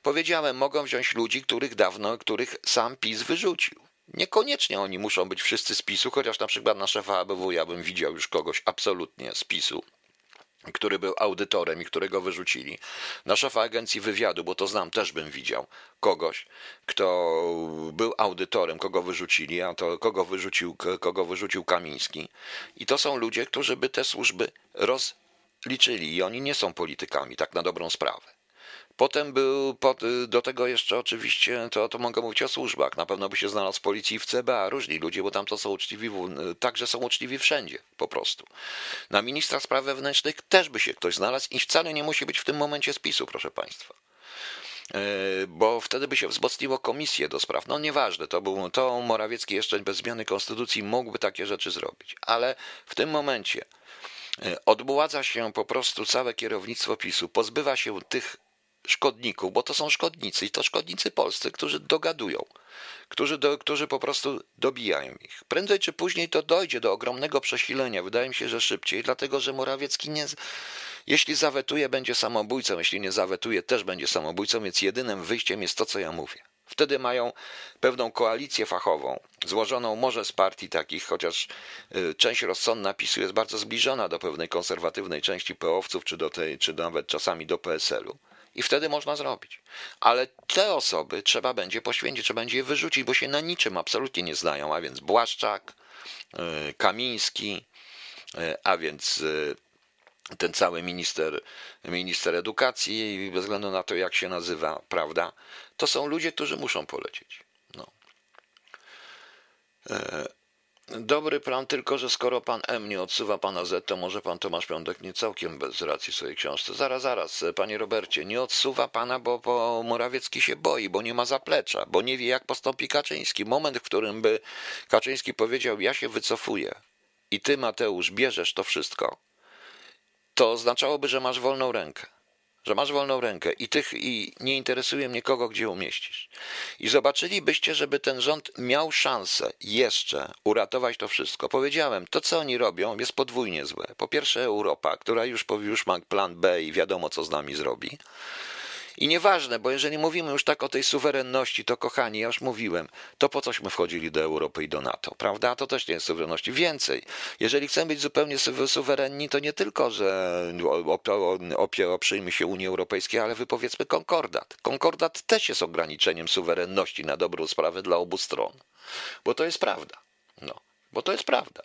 Powiedziałem, mogą wziąć ludzi, których dawno, których sam PiS wyrzucił. Niekoniecznie oni muszą być wszyscy z PiSu, chociaż na przykład na szefa ABW ja bym widział już kogoś absolutnie z PiSu. Który był audytorem i którego wyrzucili, na szefa agencji wywiadu, bo to znam, też bym widział kogoś, kto był audytorem, kogo wyrzucili, a to kogo wyrzucił, kogo wyrzucił Kamiński. I to są ludzie, którzy by te służby rozliczyli i oni nie są politykami, tak na dobrą sprawę. Potem był do tego jeszcze oczywiście, to, to mogę mówić o służbach. Na pewno by się znalazł w policji w CBA różni ludzie, bo tam to są uczciwi, także są uczciwi wszędzie po prostu. Na ministra spraw wewnętrznych też by się ktoś znalazł i wcale nie musi być w tym momencie spisu, proszę Państwa e, bo wtedy by się wzmocniło komisję do spraw. No nieważne, to, był, to Morawiecki jeszcze bez zmiany konstytucji mógłby takie rzeczy zrobić, ale w tym momencie e, odbładza się po prostu całe kierownictwo PiSu, pozbywa się tych szkodników, bo to są szkodnicy i to szkodnicy polscy, którzy dogadują, którzy, do, którzy po prostu dobijają ich. Prędzej czy później to dojdzie do ogromnego przesilenia, wydaje mi się, że szybciej, dlatego że Morawiecki nie, jeśli zawetuje, będzie samobójcą, jeśli nie zawetuje, też będzie samobójcą, więc jedynym wyjściem jest to, co ja mówię. Wtedy mają pewną koalicję fachową, złożoną może z partii takich, chociaż y, część rozsądna PiSu jest bardzo zbliżona do pewnej konserwatywnej części peowców, czy, do tej, czy nawet czasami do PSL-u i wtedy można zrobić. Ale te osoby trzeba będzie poświęcić, trzeba będzie je wyrzucić, bo się na niczym absolutnie nie znają, a więc Błaszczak, y, Kamiński, y, a więc y, ten cały minister, minister edukacji, bez względu na to, jak się nazywa, prawda, to są ludzie, którzy muszą polecieć. No. Dobry plan, tylko że skoro pan M nie odsuwa pana Z, to może pan Tomasz Piątek nie całkiem bez racji swojej książce. Zaraz, zaraz, panie Robercie, nie odsuwa pana, bo, bo Morawiecki się boi, bo nie ma zaplecza, bo nie wie, jak postąpi Kaczyński. Moment, w którym by Kaczyński powiedział, ja się wycofuję i ty, Mateusz, bierzesz to wszystko, to oznaczałoby, że masz wolną rękę że masz wolną rękę i tych i nie interesuje mnie kogo gdzie umieścisz. I zobaczylibyście, żeby ten rząd miał szansę jeszcze uratować to wszystko. Powiedziałem, to co oni robią jest podwójnie złe. Po pierwsze Europa, która już, już ma plan B i wiadomo co z nami zrobi. I nieważne, bo jeżeli mówimy już tak o tej suwerenności, to kochani, ja już mówiłem, to po cośmy wchodzili do Europy i do NATO, prawda? To też nie jest suwerenności. Więcej, jeżeli chcemy być zupełnie suwerenni, to nie tylko, że oprzyjmy się Unii Europejskiej, ale wypowiedzmy konkordat. Konkordat też jest ograniczeniem suwerenności na dobrą sprawę dla obu stron, bo to jest prawda. No. Bo to jest prawda.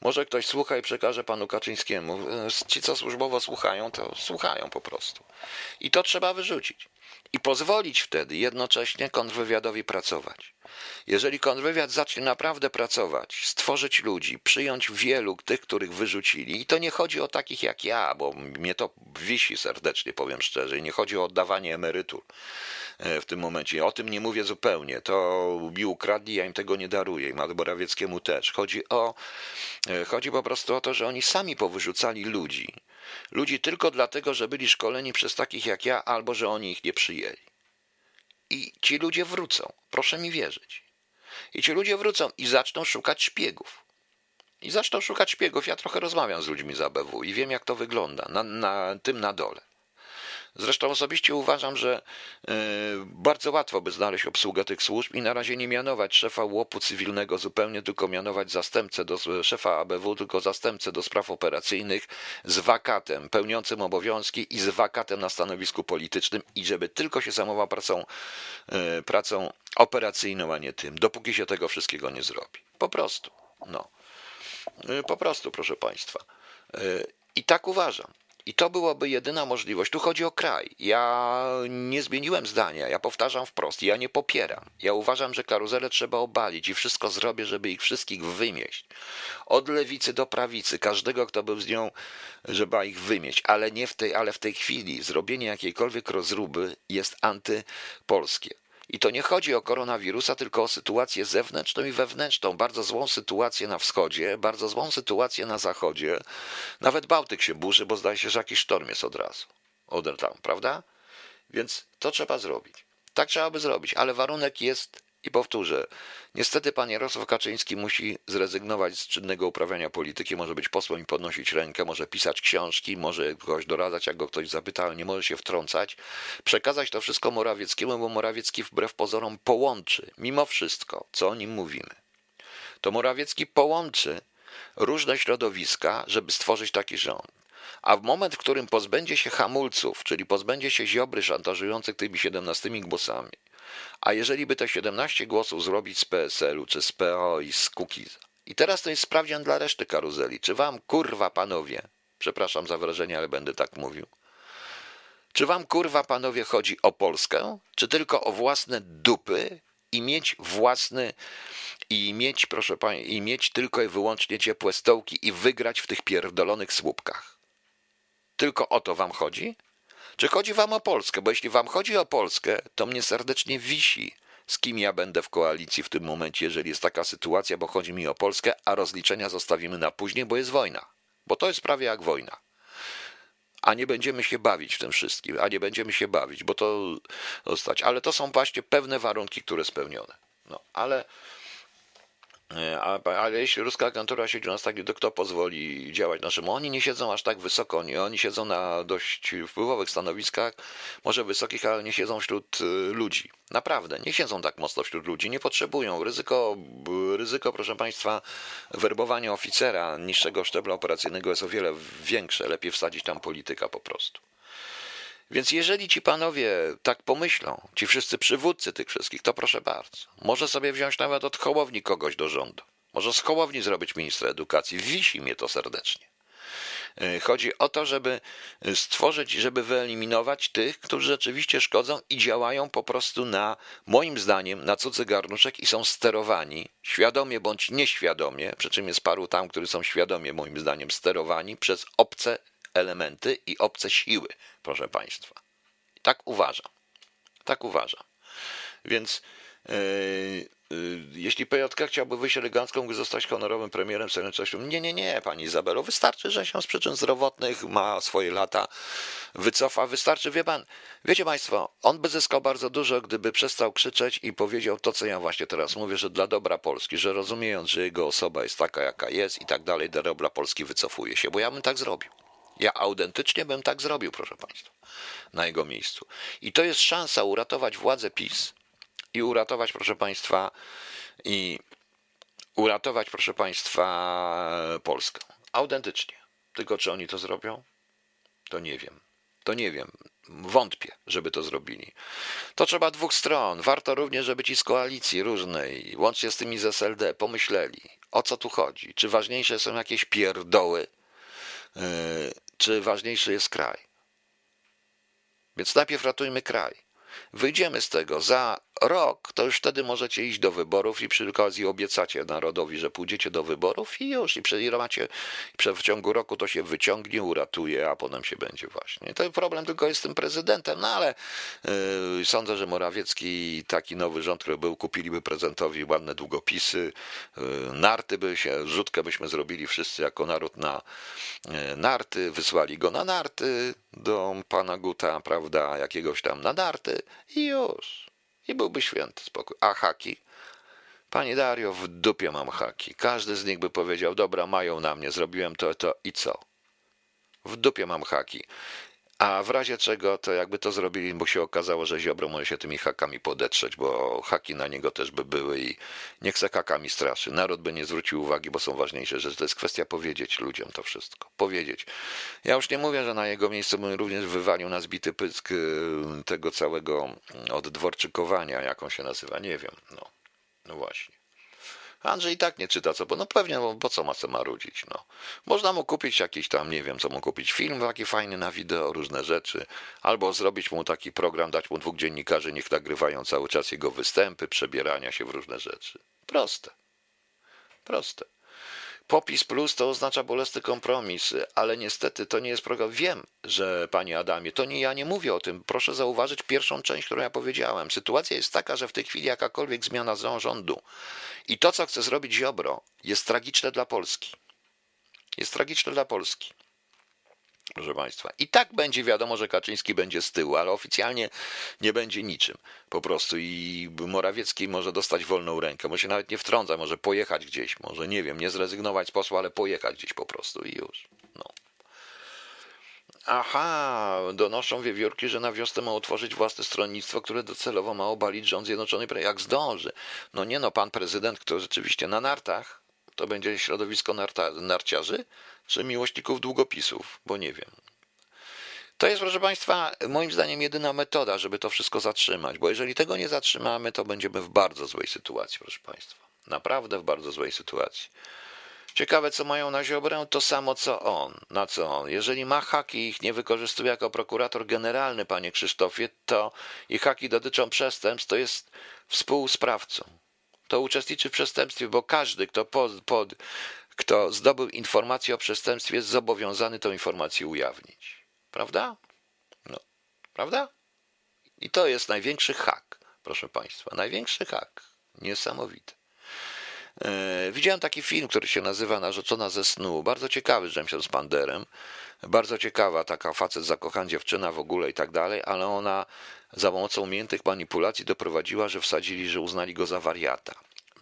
Może ktoś słucha i przekaże panu Kaczyńskiemu. Ci, co służbowo słuchają, to słuchają po prostu. I to trzeba wyrzucić. I pozwolić wtedy jednocześnie kontrwywiadowi pracować. Jeżeli kontrwywiad zacznie naprawdę pracować, stworzyć ludzi, przyjąć wielu tych, których wyrzucili, i to nie chodzi o takich jak ja, bo mnie to wisi serdecznie, powiem szczerze, i nie chodzi o oddawanie emerytur E, w tym momencie. O tym nie mówię zupełnie. To mi ukradli, ja im tego nie daruję. I Morawieckiemu też. Chodzi o, e, chodzi po prostu o to, że oni sami powyrzucali ludzi. Ludzi tylko dlatego, że byli szkoleni przez takich jak ja, albo że oni ich nie przyjęli. I ci ludzie wrócą. Proszę mi wierzyć. I ci ludzie wrócą i zaczną szukać szpiegów. I zaczną szukać szpiegów. Ja trochę rozmawiam z ludźmi z ABW i wiem, jak to wygląda na, na tym na dole. Zresztą osobiście uważam, że e, bardzo łatwo by znaleźć obsługę tych służb i na razie nie mianować szefa łopu cywilnego zupełnie, tylko mianować zastępcę do szefa ABW, tylko zastępcę do spraw operacyjnych z wakatem, pełniącym obowiązki i z wakatem na stanowisku politycznym i żeby tylko się zajmował pracą, e, pracą operacyjną, a nie tym, dopóki się tego wszystkiego nie zrobi. Po prostu. No. E, po prostu, proszę Państwa. I tak uważam. I to byłaby jedyna możliwość. Tu chodzi o kraj. Ja nie zmieniłem zdania. Ja powtarzam wprost. Ja nie popieram. Ja uważam, że karuzelę trzeba obalić i wszystko zrobię, żeby ich wszystkich wymieść. Od lewicy do prawicy. Każdego, kto był z nią, żeby ich wymieść. Ale nie w tej, ale w tej chwili zrobienie jakiejkolwiek rozruby jest antypolskie. I to nie chodzi o koronawirusa, tylko o sytuację zewnętrzną i wewnętrzną. Bardzo złą sytuację na wschodzie, bardzo złą sytuację na zachodzie. Nawet Bałtyk się burzy, bo zdaje się, że jakiś sztorm jest od razu. Od tam, prawda? Więc to trzeba zrobić. Tak trzeba by zrobić, ale warunek jest i powtórzę, niestety pan Jarosław Kaczyński musi zrezygnować z czynnego uprawiania polityki, może być posłem i podnosić rękę, może pisać książki, może kogoś doradzać, jak go ktoś zapyta, ale nie może się wtrącać. Przekazać to wszystko Morawieckiemu, bo Morawiecki wbrew pozorom połączy, mimo wszystko, co o nim mówimy. To Morawiecki połączy różne środowiska, żeby stworzyć taki rząd. A w moment, w którym pozbędzie się hamulców, czyli pozbędzie się ziobry szantażujących tymi 17 głosami, a jeżeli by te 17 głosów zrobić z PSL-u, czy z PO i z Kukiz, i teraz to jest sprawdzian dla reszty karuzeli, czy wam, kurwa panowie, przepraszam za wrażenie, ale będę tak mówił, czy wam, kurwa panowie, chodzi o Polskę, czy tylko o własne dupy i mieć własny i mieć, proszę pani, i mieć tylko i wyłącznie ciepłe stołki i wygrać w tych pierdolonych słupkach. Tylko o to wam chodzi? Czy chodzi wam o Polskę? Bo jeśli wam chodzi o Polskę, to mnie serdecznie wisi, z kim ja będę w koalicji w tym momencie, jeżeli jest taka sytuacja, bo chodzi mi o Polskę, a rozliczenia zostawimy na później, bo jest wojna. Bo to jest prawie jak wojna. A nie będziemy się bawić w tym wszystkim, a nie będziemy się bawić, bo to zostać. Ale to są właśnie pewne warunki, które spełnione. No, ale E, ale jeśli ruska agentura siedzi na takim, to kto pozwoli działać naszemu? Oni nie siedzą aż tak wysoko, oni, oni siedzą na dość wpływowych stanowiskach, może wysokich, ale nie siedzą wśród e, ludzi. Naprawdę, nie siedzą tak mocno wśród ludzi, nie potrzebują. Ryzyko, ryzyko proszę Państwa, werbowania oficera niższego szczebla operacyjnego jest o wiele większe. Lepiej wsadzić tam polityka po prostu. Więc jeżeli ci panowie tak pomyślą, ci wszyscy przywódcy tych wszystkich, to proszę bardzo. Może sobie wziąć nawet od Hołowni kogoś do rządu. Może z Hołowni zrobić ministra edukacji. Wisi mnie to serdecznie. Y, chodzi o to, żeby stworzyć, żeby wyeliminować tych, którzy rzeczywiście szkodzą i działają po prostu na, moim zdaniem, na cudzy garnuszek i są sterowani, świadomie bądź nieświadomie, przy czym jest paru tam, którzy są świadomie, moim zdaniem, sterowani przez obce elementy i obce siły, proszę Państwa. Tak uważam. Tak uważam. Więc yy, yy, jeśli PJK chciałby wyjść elegancko, mógł zostać honorowym premierem Serenitością. Nie, nie, nie, pani Izabelo. Wystarczy, że się z przyczyn zdrowotnych ma swoje lata, wycofa. Wystarczy, wie pan, wiecie państwo, on by zyskał bardzo dużo, gdyby przestał krzyczeć i powiedział to, co ja właśnie teraz mówię, że dla dobra Polski, że rozumiejąc, że jego osoba jest taka, jaka jest i tak dalej, dla dobra Polski wycofuje się, bo ja bym tak zrobił. Ja autentycznie bym tak zrobił, proszę Państwa, na jego miejscu. I to jest szansa uratować władzę PiS i uratować, proszę Państwa, i uratować, proszę Państwa, Polskę. Autentycznie. Tylko czy oni to zrobią? To nie wiem. To nie wiem. Wątpię, żeby to zrobili. To trzeba dwóch stron. Warto również, żeby ci z koalicji różnej, łącznie z tymi z SLD, pomyśleli, o co tu chodzi. Czy ważniejsze są jakieś pierdoły, yy, czy ważniejszy jest kraj. Więc najpierw ratujmy kraj. Wyjdziemy z tego. Za rok to już wtedy możecie iść do wyborów i przy okazji obiecacie narodowi, że pójdziecie do wyborów i już. I, przy, macie, w ciągu roku to się wyciągnie, uratuje, a potem się będzie właśnie. To problem tylko jest z tym prezydentem, no ale yy, sądzę, że Morawiecki i taki nowy rząd, który był, kupiliby prezydentowi ładne długopisy, yy, narty by się, rzutkę byśmy zrobili wszyscy jako naród na yy, narty, wysłali go na narty do pana Guta, prawda, jakiegoś tam na narty i już. I byłby święty spokój. A haki? Panie Dario, w dupie mam haki. Każdy z nich by powiedział, dobra, mają na mnie, zrobiłem to, to i co? W dupie mam haki. A w razie czego to jakby to zrobili, bo się okazało, że Ziobro może się tymi hakami podetrzeć, bo haki na niego też by były i nie chce hakami straszy. Naród by nie zwrócił uwagi, bo są ważniejsze rzeczy. To jest kwestia powiedzieć ludziom to wszystko. Powiedzieć. Ja już nie mówię, że na jego miejscu bym również wywalił na zbity pysk y, tego całego oddworczykowania, jak on się nazywa, nie wiem. No, no właśnie. Andrzej i tak nie czyta, co, bo no pewnie, bo po co ma co marudzić, no. Można mu kupić jakiś tam, nie wiem, co mu kupić, film taki fajny na wideo, różne rzeczy, albo zrobić mu taki program, dać mu dwóch dziennikarzy, niech nagrywają cały czas jego występy, przebierania się w różne rzeczy. Proste. Proste. Popis plus to oznacza bolesny kompromis, ale niestety to nie jest program. Wiem, że panie Adamie, to nie ja nie mówię o tym. Proszę zauważyć pierwszą część, którą ja powiedziałem. Sytuacja jest taka, że w tej chwili jakakolwiek zmiana rządu i to, co chce zrobić Ziobro, jest tragiczne dla Polski. Jest tragiczne dla Polski. Proszę Państwa. I tak będzie wiadomo, że Kaczyński będzie z tyłu, ale oficjalnie nie będzie niczym. Po prostu i Morawiecki może dostać wolną rękę, może się nawet nie wtrąca, może pojechać gdzieś, może nie wiem, nie zrezygnować z posła, ale pojechać gdzieś po prostu i już. No. Aha, donoszą wiewiórki, że na wiosnę ma utworzyć własne stronnictwo, które docelowo ma obalić rząd Zjednoczonej, jak zdąży. No nie no, pan prezydent, kto rzeczywiście na nartach To będzie środowisko narta, narciarzy czy miłośników długopisów? Bo nie wiem. To jest, proszę Państwa, moim zdaniem jedyna metoda, żeby to wszystko zatrzymać, bo jeżeli tego nie zatrzymamy, to będziemy w bardzo złej sytuacji, proszę Państwa. Naprawdę w bardzo złej sytuacji. Ciekawe, co mają na Ziobrę, to samo co on. Na co on? Jeżeli ma haki i ich nie wykorzystuje jako prokurator generalny, panie Krzysztofie, to i haki dotyczą przestępstw, to jest współsprawcą. To uczestniczy w przestępstwie, bo każdy, kto, pod, pod, kto zdobył informację o przestępstwie, jest zobowiązany tę informację ujawnić. Prawda? No, prawda? I to jest największy hak, proszę Państwa. Największy hak. Niesamowity. E, widziałem taki film, który się nazywa Narzeczona ze snu. Bardzo ciekawy z Jamesem Spanderem. Bardzo ciekawa, taka facet zakochana dziewczyna w ogóle i tak dalej, ale ona za pomocą umiejętnych manipulacji doprowadziła, że wsadzili, że uznali go za wariata.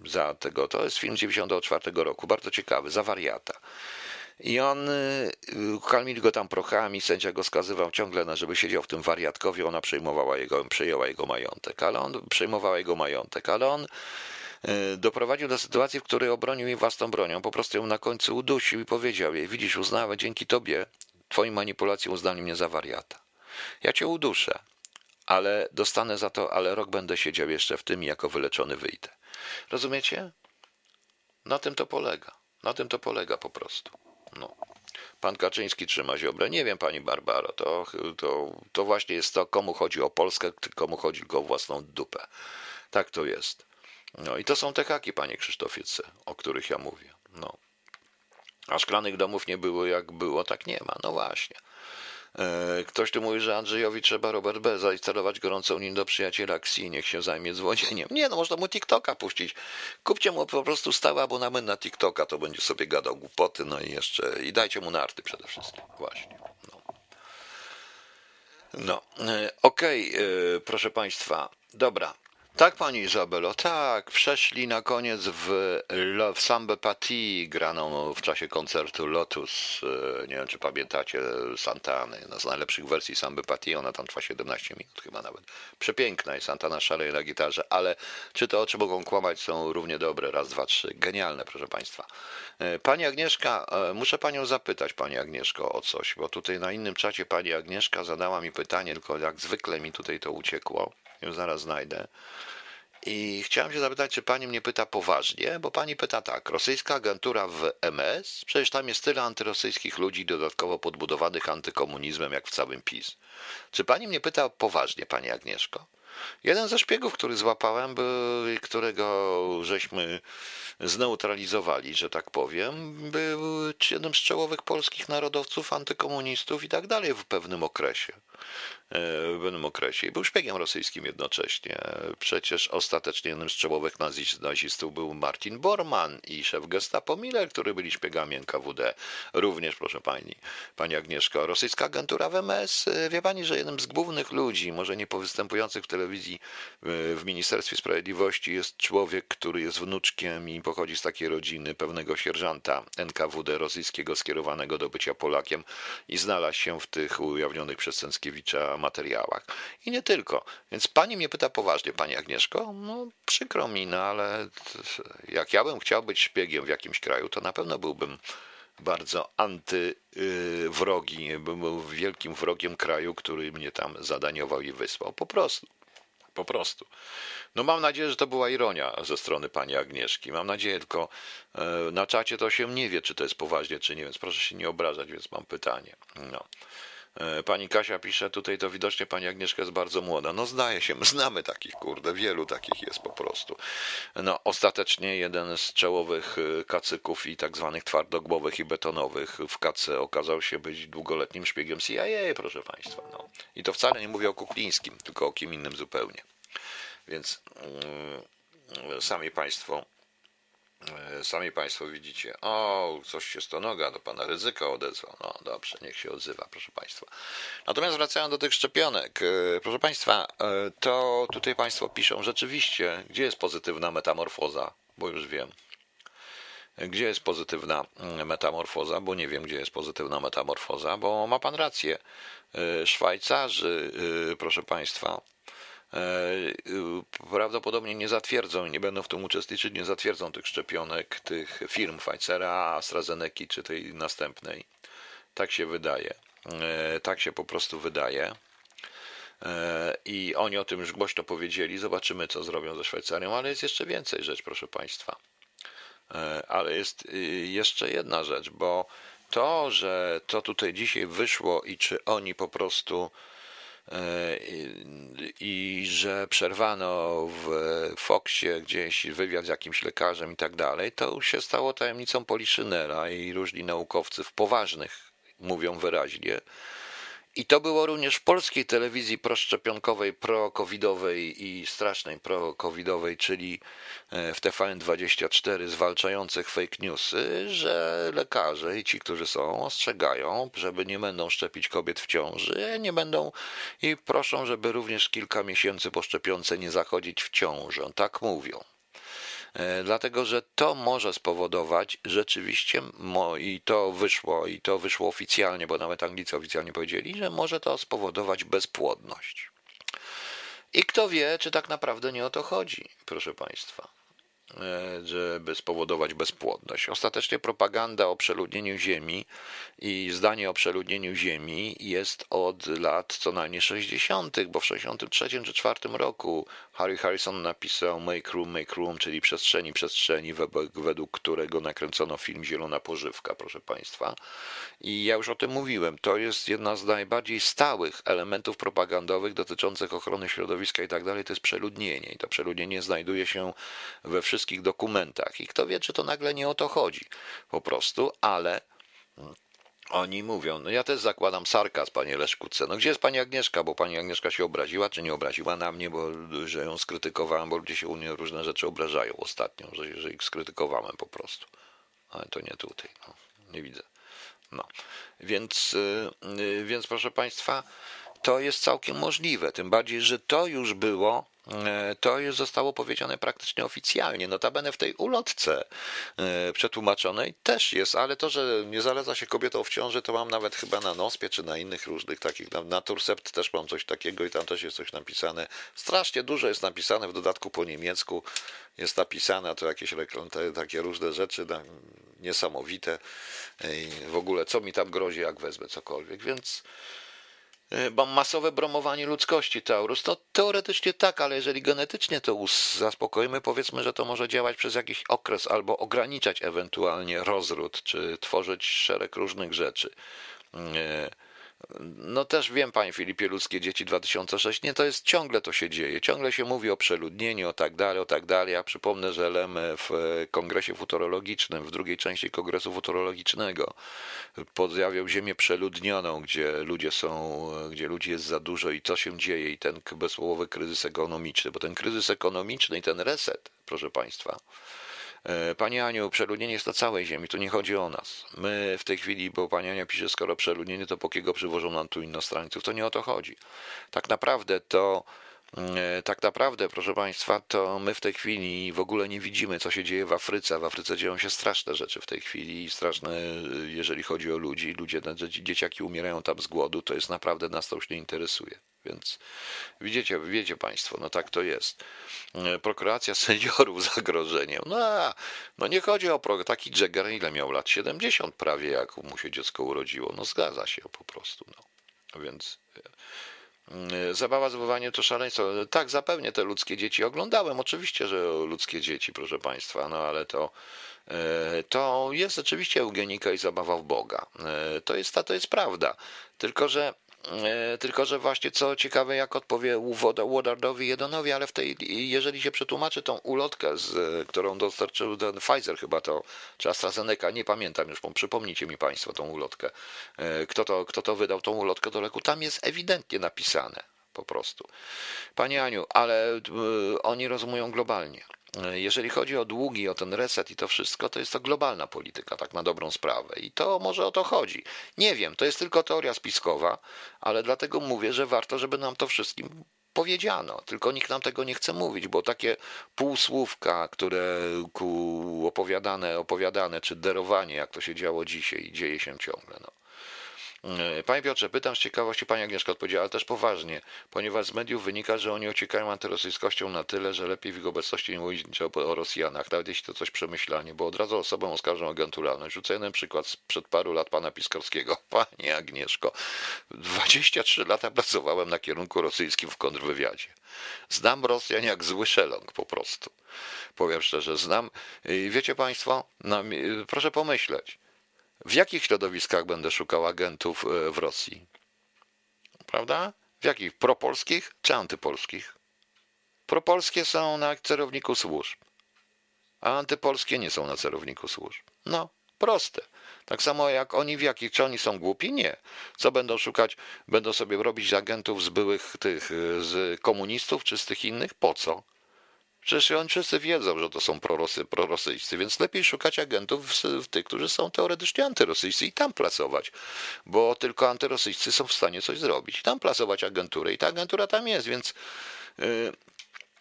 Za tego, to jest film 94 roku, bardzo ciekawy, za wariata. I on, y, karmili go tam prochami, sędzia go skazywał ciągle, na żeby siedział w tym wariatkowie, ona przejmowała jego, przejęła jego majątek, ale on przejmowała jego majątek, ale on y, doprowadził do sytuacji, w której obronił jej własną bronią, po prostu ją na końcu udusił i powiedział jej, widzisz, uznałem dzięki tobie, twoim manipulacjom uznali mnie za wariata. Ja cię uduszę, ale dostanę za to, ale rok będę siedział jeszcze w tym i jako wyleczony wyjdę. Rozumiecie? Na tym to polega. Na tym to polega po prostu. No. Pan Kaczyński trzyma Ziobrę. Nie wiem, pani Barbaro, to, to, to właśnie jest to, komu chodzi o Polskę, komu chodzi tylko o własną dupę. Tak to jest. No i to są te haki, panie Krzysztofie C., o których ja mówię. No. A szklanych domów nie było jak było, tak nie ma. No właśnie. E, ktoś tu mówi, że Andrzejowi trzeba Robert B. zainstalować gorącą nim do przyjaciela Xi, niech się zajmie dzwonieniem. Nie, no można mu TikToka puścić. Kupcie mu po prostu stały abonament na TikToka, to będzie sobie gadał głupoty, no i jeszcze, i dajcie mu narty przede wszystkim. Właśnie. No, no. E, okej, okay, e, proszę Państwa, dobra. Tak, pani Izabelo, tak. Przeszli na koniec w, w Sambę Patti, graną w czasie koncertu Lotus. E, nie wiem, czy pamiętacie Santany. No, z najlepszych wersji Samby Patti, ona tam trwa 17 minut chyba nawet. Przepiękna jest Santana szaleje na gitarze, ale czy te oczy mogą kłamać są równie dobre. Raz, dwa, trzy. Genialne, proszę państwa. E, pani Agnieszka, e, muszę panią zapytać, pani Agnieszko, o coś, bo tutaj na innym czacie pani Agnieszka zadała mi pytanie, tylko jak zwykle mi tutaj to uciekło ją zaraz znajdę. I chciałem się zapytać, czy pani mnie pyta poważnie, bo pani pyta tak, rosyjska agentura w MS, przecież tam jest tyle antyrosyjskich ludzi dodatkowo podbudowanych antykomunizmem, jak w całym PiS. Czy pani mnie pyta poważnie, pani Agnieszko? Jeden ze szpiegów, który złapałem, którego żeśmy zneutralizowali, że tak powiem, był jednym z czołowych polskich narodowców, antykomunistów i tak dalej w pewnym okresie. W pewnym okresie. I był szpiegiem rosyjskim jednocześnie. Przecież ostatecznie jednym z czołowych nazistów był Martin Bormann i szef gestapo Miller, który byli szpiegami NKWD. Również, proszę pani, pani Agnieszko, rosyjska agentura w MS. E, wie pani, że jednym z głównych ludzi, może nie powystępujących w telewizji w Ministerstwie Sprawiedliwości jest człowiek, który jest wnuczkiem i pochodzi z takiej rodziny pewnego sierżanta NKWD rosyjskiego skierowanego do bycia Polakiem i znalazł się w tych ujawnionych przez Cęckiewicza materiałach. I nie tylko. Więc pani mnie pyta poważnie, pani Agnieszko, no przykro mi, no ale jak ja bym chciał być szpiegiem w jakimś kraju, to na pewno byłbym bardzo antywrogi, bym był wielkim wrogiem kraju, który mnie tam zadaniował i wysłał. Po prostu. Po prostu. No mam nadzieję, że to była ironia ze strony pani Agnieszki. Mam nadzieję, tylko e, na czacie to się nie wie, czy to jest poważnie, czy nie, więc proszę się nie obrażać, więc mam pytanie. No. E, pani Kasia pisze, tutaj to widocznie pani Agnieszka jest bardzo młoda. No zdaje się, znamy takich, kurde, wielu takich jest po prostu. No ostatecznie jeden z czołowych e, kacyków i tak zwanych twardogłowych i betonowych w kace okazał się być długoletnim szpiegiem CIA, proszę państwa. No. I to wcale nie mówię o Kuklińskim, tylko o kim innym zupełnie. Więc yy, sami państwo sami Państwo widzicie, o, coś się stonoga do Pana ryzyka odezwał. No dobrze, niech się odzywa, proszę Państwa. Natomiast wracając do tych szczepionek, e, proszę Państwa, e, to tutaj Państwo piszą rzeczywiście, gdzie jest pozytywna metamorfoza, bo już wiem. Gdzie jest pozytywna mm, metamorfoza, bo nie wiem, gdzie jest pozytywna metamorfoza, bo ma Pan rację. Szwajcarzy, proszę Państwa, prawdopodobnie nie zatwierdzą, nie będą w tym uczestniczyć, nie zatwierdzą tych szczepionek, tych firm Pfizera, AstraZeneca czy tej następnej. Tak się wydaje. Tak się po prostu wydaje. I oni o tym już głośno powiedzieli. Zobaczymy, co zrobią ze Szwajcarią, ale jest jeszcze więcej rzecz, proszę Państwa. Ale jest y, jeszcze jedna rzecz, bo to, że to tutaj dzisiaj wyszło i czy oni po prostu e, i, że przerwano w Foxie gdzieś wywiad z jakimś lekarzem i tak dalej, to już się stało tajemnicą Poliszynela i różni naukowcy w poważnych mówią wyraźnie, i to było również w polskiej telewizji proszczepionkowej, pro-covidowej i strasznej pro-covidowej, czyli e, w TVN24 zwalczających fake newsy, że lekarze i ci, którzy są, ostrzegają, żeby nie będą szczepić kobiet w ciąży, nie będą i proszą, żeby również kilka miesięcy po szczepionce nie zachodzić w ciążę. Tak mówią. E, dlatego że to może spowodować rzeczywiście, i to wyszło, i to wyszło oficjalnie, bo nawet Anglicy oficjalnie powiedzieli, że może to spowodować bezpłodność. I kto wie, czy tak naprawdę nie o to chodzi, proszę Państwa. E, żeby spowodować bezpłodność. Ostatecznie propaganda o przeludnieniu Ziemi i zdanie o przeludnieniu Ziemi jest od lat co najmniej 60., bo w 63 czy 4 roku Harry Harrison napisał Make Room, Make Room, czyli przestrzeni, przestrzeni, według którego nakręcono film Zielona Pożywka, proszę Państwa. I ja już o tym mówiłem, to jest jedna z najbardziej stałych elementów propagandowych dotyczących ochrony środowiska i tak dalej, to jest przeludnienie. I to przeludnienie znajduje się we wszystkich wszystkich dokumentach. I kto wie, czy to nagle nie o to chodzi po prostu, ale oni mówią, no ja też zakładam sarkaz, panie Leszkuce. No gdzie jest pani Agnieszka? Bo pani Agnieszka się obraziła, czy nie obraziła na mnie, bo że ją skrytykowałem, bo ludzie się u mnie różne rzeczy obrażają ostatnio, że, że ich skrytykowałem po prostu. Ale to nie tutaj, no, nie widzę. No, więc, yy, więc proszę państwa, to jest całkiem możliwe. Tym bardziej, że to już było to już zostało powiedziane praktycznie oficjalnie. Notabene w tej ulotce e, przetłumaczonej też jest, ale to, że nie zaleca się kobietą w ciąży, to mam nawet chyba na Nospie czy na innych różnych takich, na Turcept też mam coś takiego i tam też jest coś napisane. Strasznie dużo jest napisane, w dodatku po niemiecku jest napisane, to jakieś reklamy, takie różne rzeczy niesamowite. I w ogóle co mi tam grozi, jak wezmę cokolwiek, więc E, masowe bromowanie ludzkości Taurus, to teoretycznie tak, ale jeżeli genetycznie to zaspokoimy, powiedzmy, że to może działać przez jakiś okres albo ograniczać ewentualnie rozród, czy tworzyć szereg różnych rzeczy. No też wiem, panie Filipie, ludzkie dzieci 2006, nie, to jest ciągle to się dzieje, ciągle się mówi o przeludnieniu, o tak dalej, o tak dalej. Ja przypomnę, że Lem w kongresie futurologicznym, w drugiej części kongresu futurologicznego podjawiał ziemię przeludnioną, gdzie ludzie są, gdzie ludzi jest za dużo i co się dzieje i ten bezsłowowy kryzys ekonomiczny, bo ten kryzys ekonomiczny i ten reset, proszę państwa, Pani Aniu, przeludnienie jest na całej ziemi, tu nie chodzi o nas. My w tej chwili, bo Pani Ania pisze, skoro przeludnienie, to po kiego przywożą nam tu innostrańców, to nie o to chodzi. Tak naprawdę to E, tak naprawdę, proszę Państwa, to my w tej chwili w ogóle nie widzimy, co się dzieje w Afryce. W Afryce dzieją się straszne rzeczy w tej chwili straszne, jeżeli chodzi o ludzi. Ludzie, dzieciaki umierają tam z głodu, to jest naprawdę nas to już nie interesuje. Więc widzicie, wiecie Państwo, no tak to jest. E, prokreacja seniorów zagrożeniem. No, no nie chodzi o pro... taki Jagger, ile miał lat? 70 prawie, jak mu się dziecko urodziło. No zgadza się po prostu. No. Więc Mm, zabawa z wołaniem to szaleństwo. Tak, zapewnie te ludzkie dzieci oglądałem. Oczywiście, że ludzkie dzieci, proszę Państwa, no ale to, e, to jest oczywiście eugenika i zabawa w Boga. E, to jest, to jest prawda. Tylko, że tylko, że właśnie co ciekawe, jak odpowie Wodardowi Jedonowi, ale w tej, jeżeli się przetłumaczy tą ulotkę, z, którą dostarczył ten Pfizer chyba to, czy AstraZeneca, nie pamiętam już, przypomnijcie mi Państwo tą ulotkę, e, kto to, kto to wydał tą ulotkę do leku, tam jest ewidentnie napisane po prostu. Panie Aniu, ale oni rozumują globalnie. Jeżeli chodzi o długi, o ten reset i to wszystko, to jest to globalna polityka, tak na dobrą sprawę. I to może o to chodzi. Nie wiem, to jest tylko teoria spiskowa, ale dlatego mówię, że warto, żeby nam to wszystkim powiedziano, tylko nikt nam tego nie chce mówić, bo takie półsłówka, które opowiadane, opowiadane, czy derowanie, jak to się działo dzisiaj, dzieje się ciągle. No. E, Panie Piotrze, pytam z ciekawości, pani Agnieszka odpowiedziała, ale też poważnie, ponieważ z mediów wynika, że oni ociekają antyrosyjskością na tyle, że lepiej w ich obecności nie mówić niczego o Rosjanach, nawet jeśli to coś przemyślanie, bo od razu osobę oskarżą o agenturalność. Rzucę jeden przykład sprzed paru lat pana Piskorskiego. Panie Agnieszko, 23 lata pracowałem na kierunku rosyjskim w kontrwywiadzie. Znam Rosjan jak zły szeląg po prostu. Powiem szczerze, znam. I wiecie państwo, no, proszę pomyśleć, w jakich środowiskach będę szukał agentów e, w Rosji? Prawda? W jakich? Propolskich czy antypolskich? Propolskie są na celowniku służb, a antypolskie nie są na celowniku służb. No, proste. Tak samo jak oni w jakich, czy oni są głupi? Nie. Co będą szukać? Będą sobie robić agentów z byłych tych, e, z komunistów czy z tych innych? Po co? Przecież oni wszyscy wiedzą, że to są prorosy, prorosyjscy, więc lepiej szukać agentów w, w tych, którzy są teoretycznie antyrosyjscy i tam pracować, bo tylko antyrosyjscy są w stanie coś zrobić. Tam plasować agenturę i ta agentura tam jest, więc. Yy,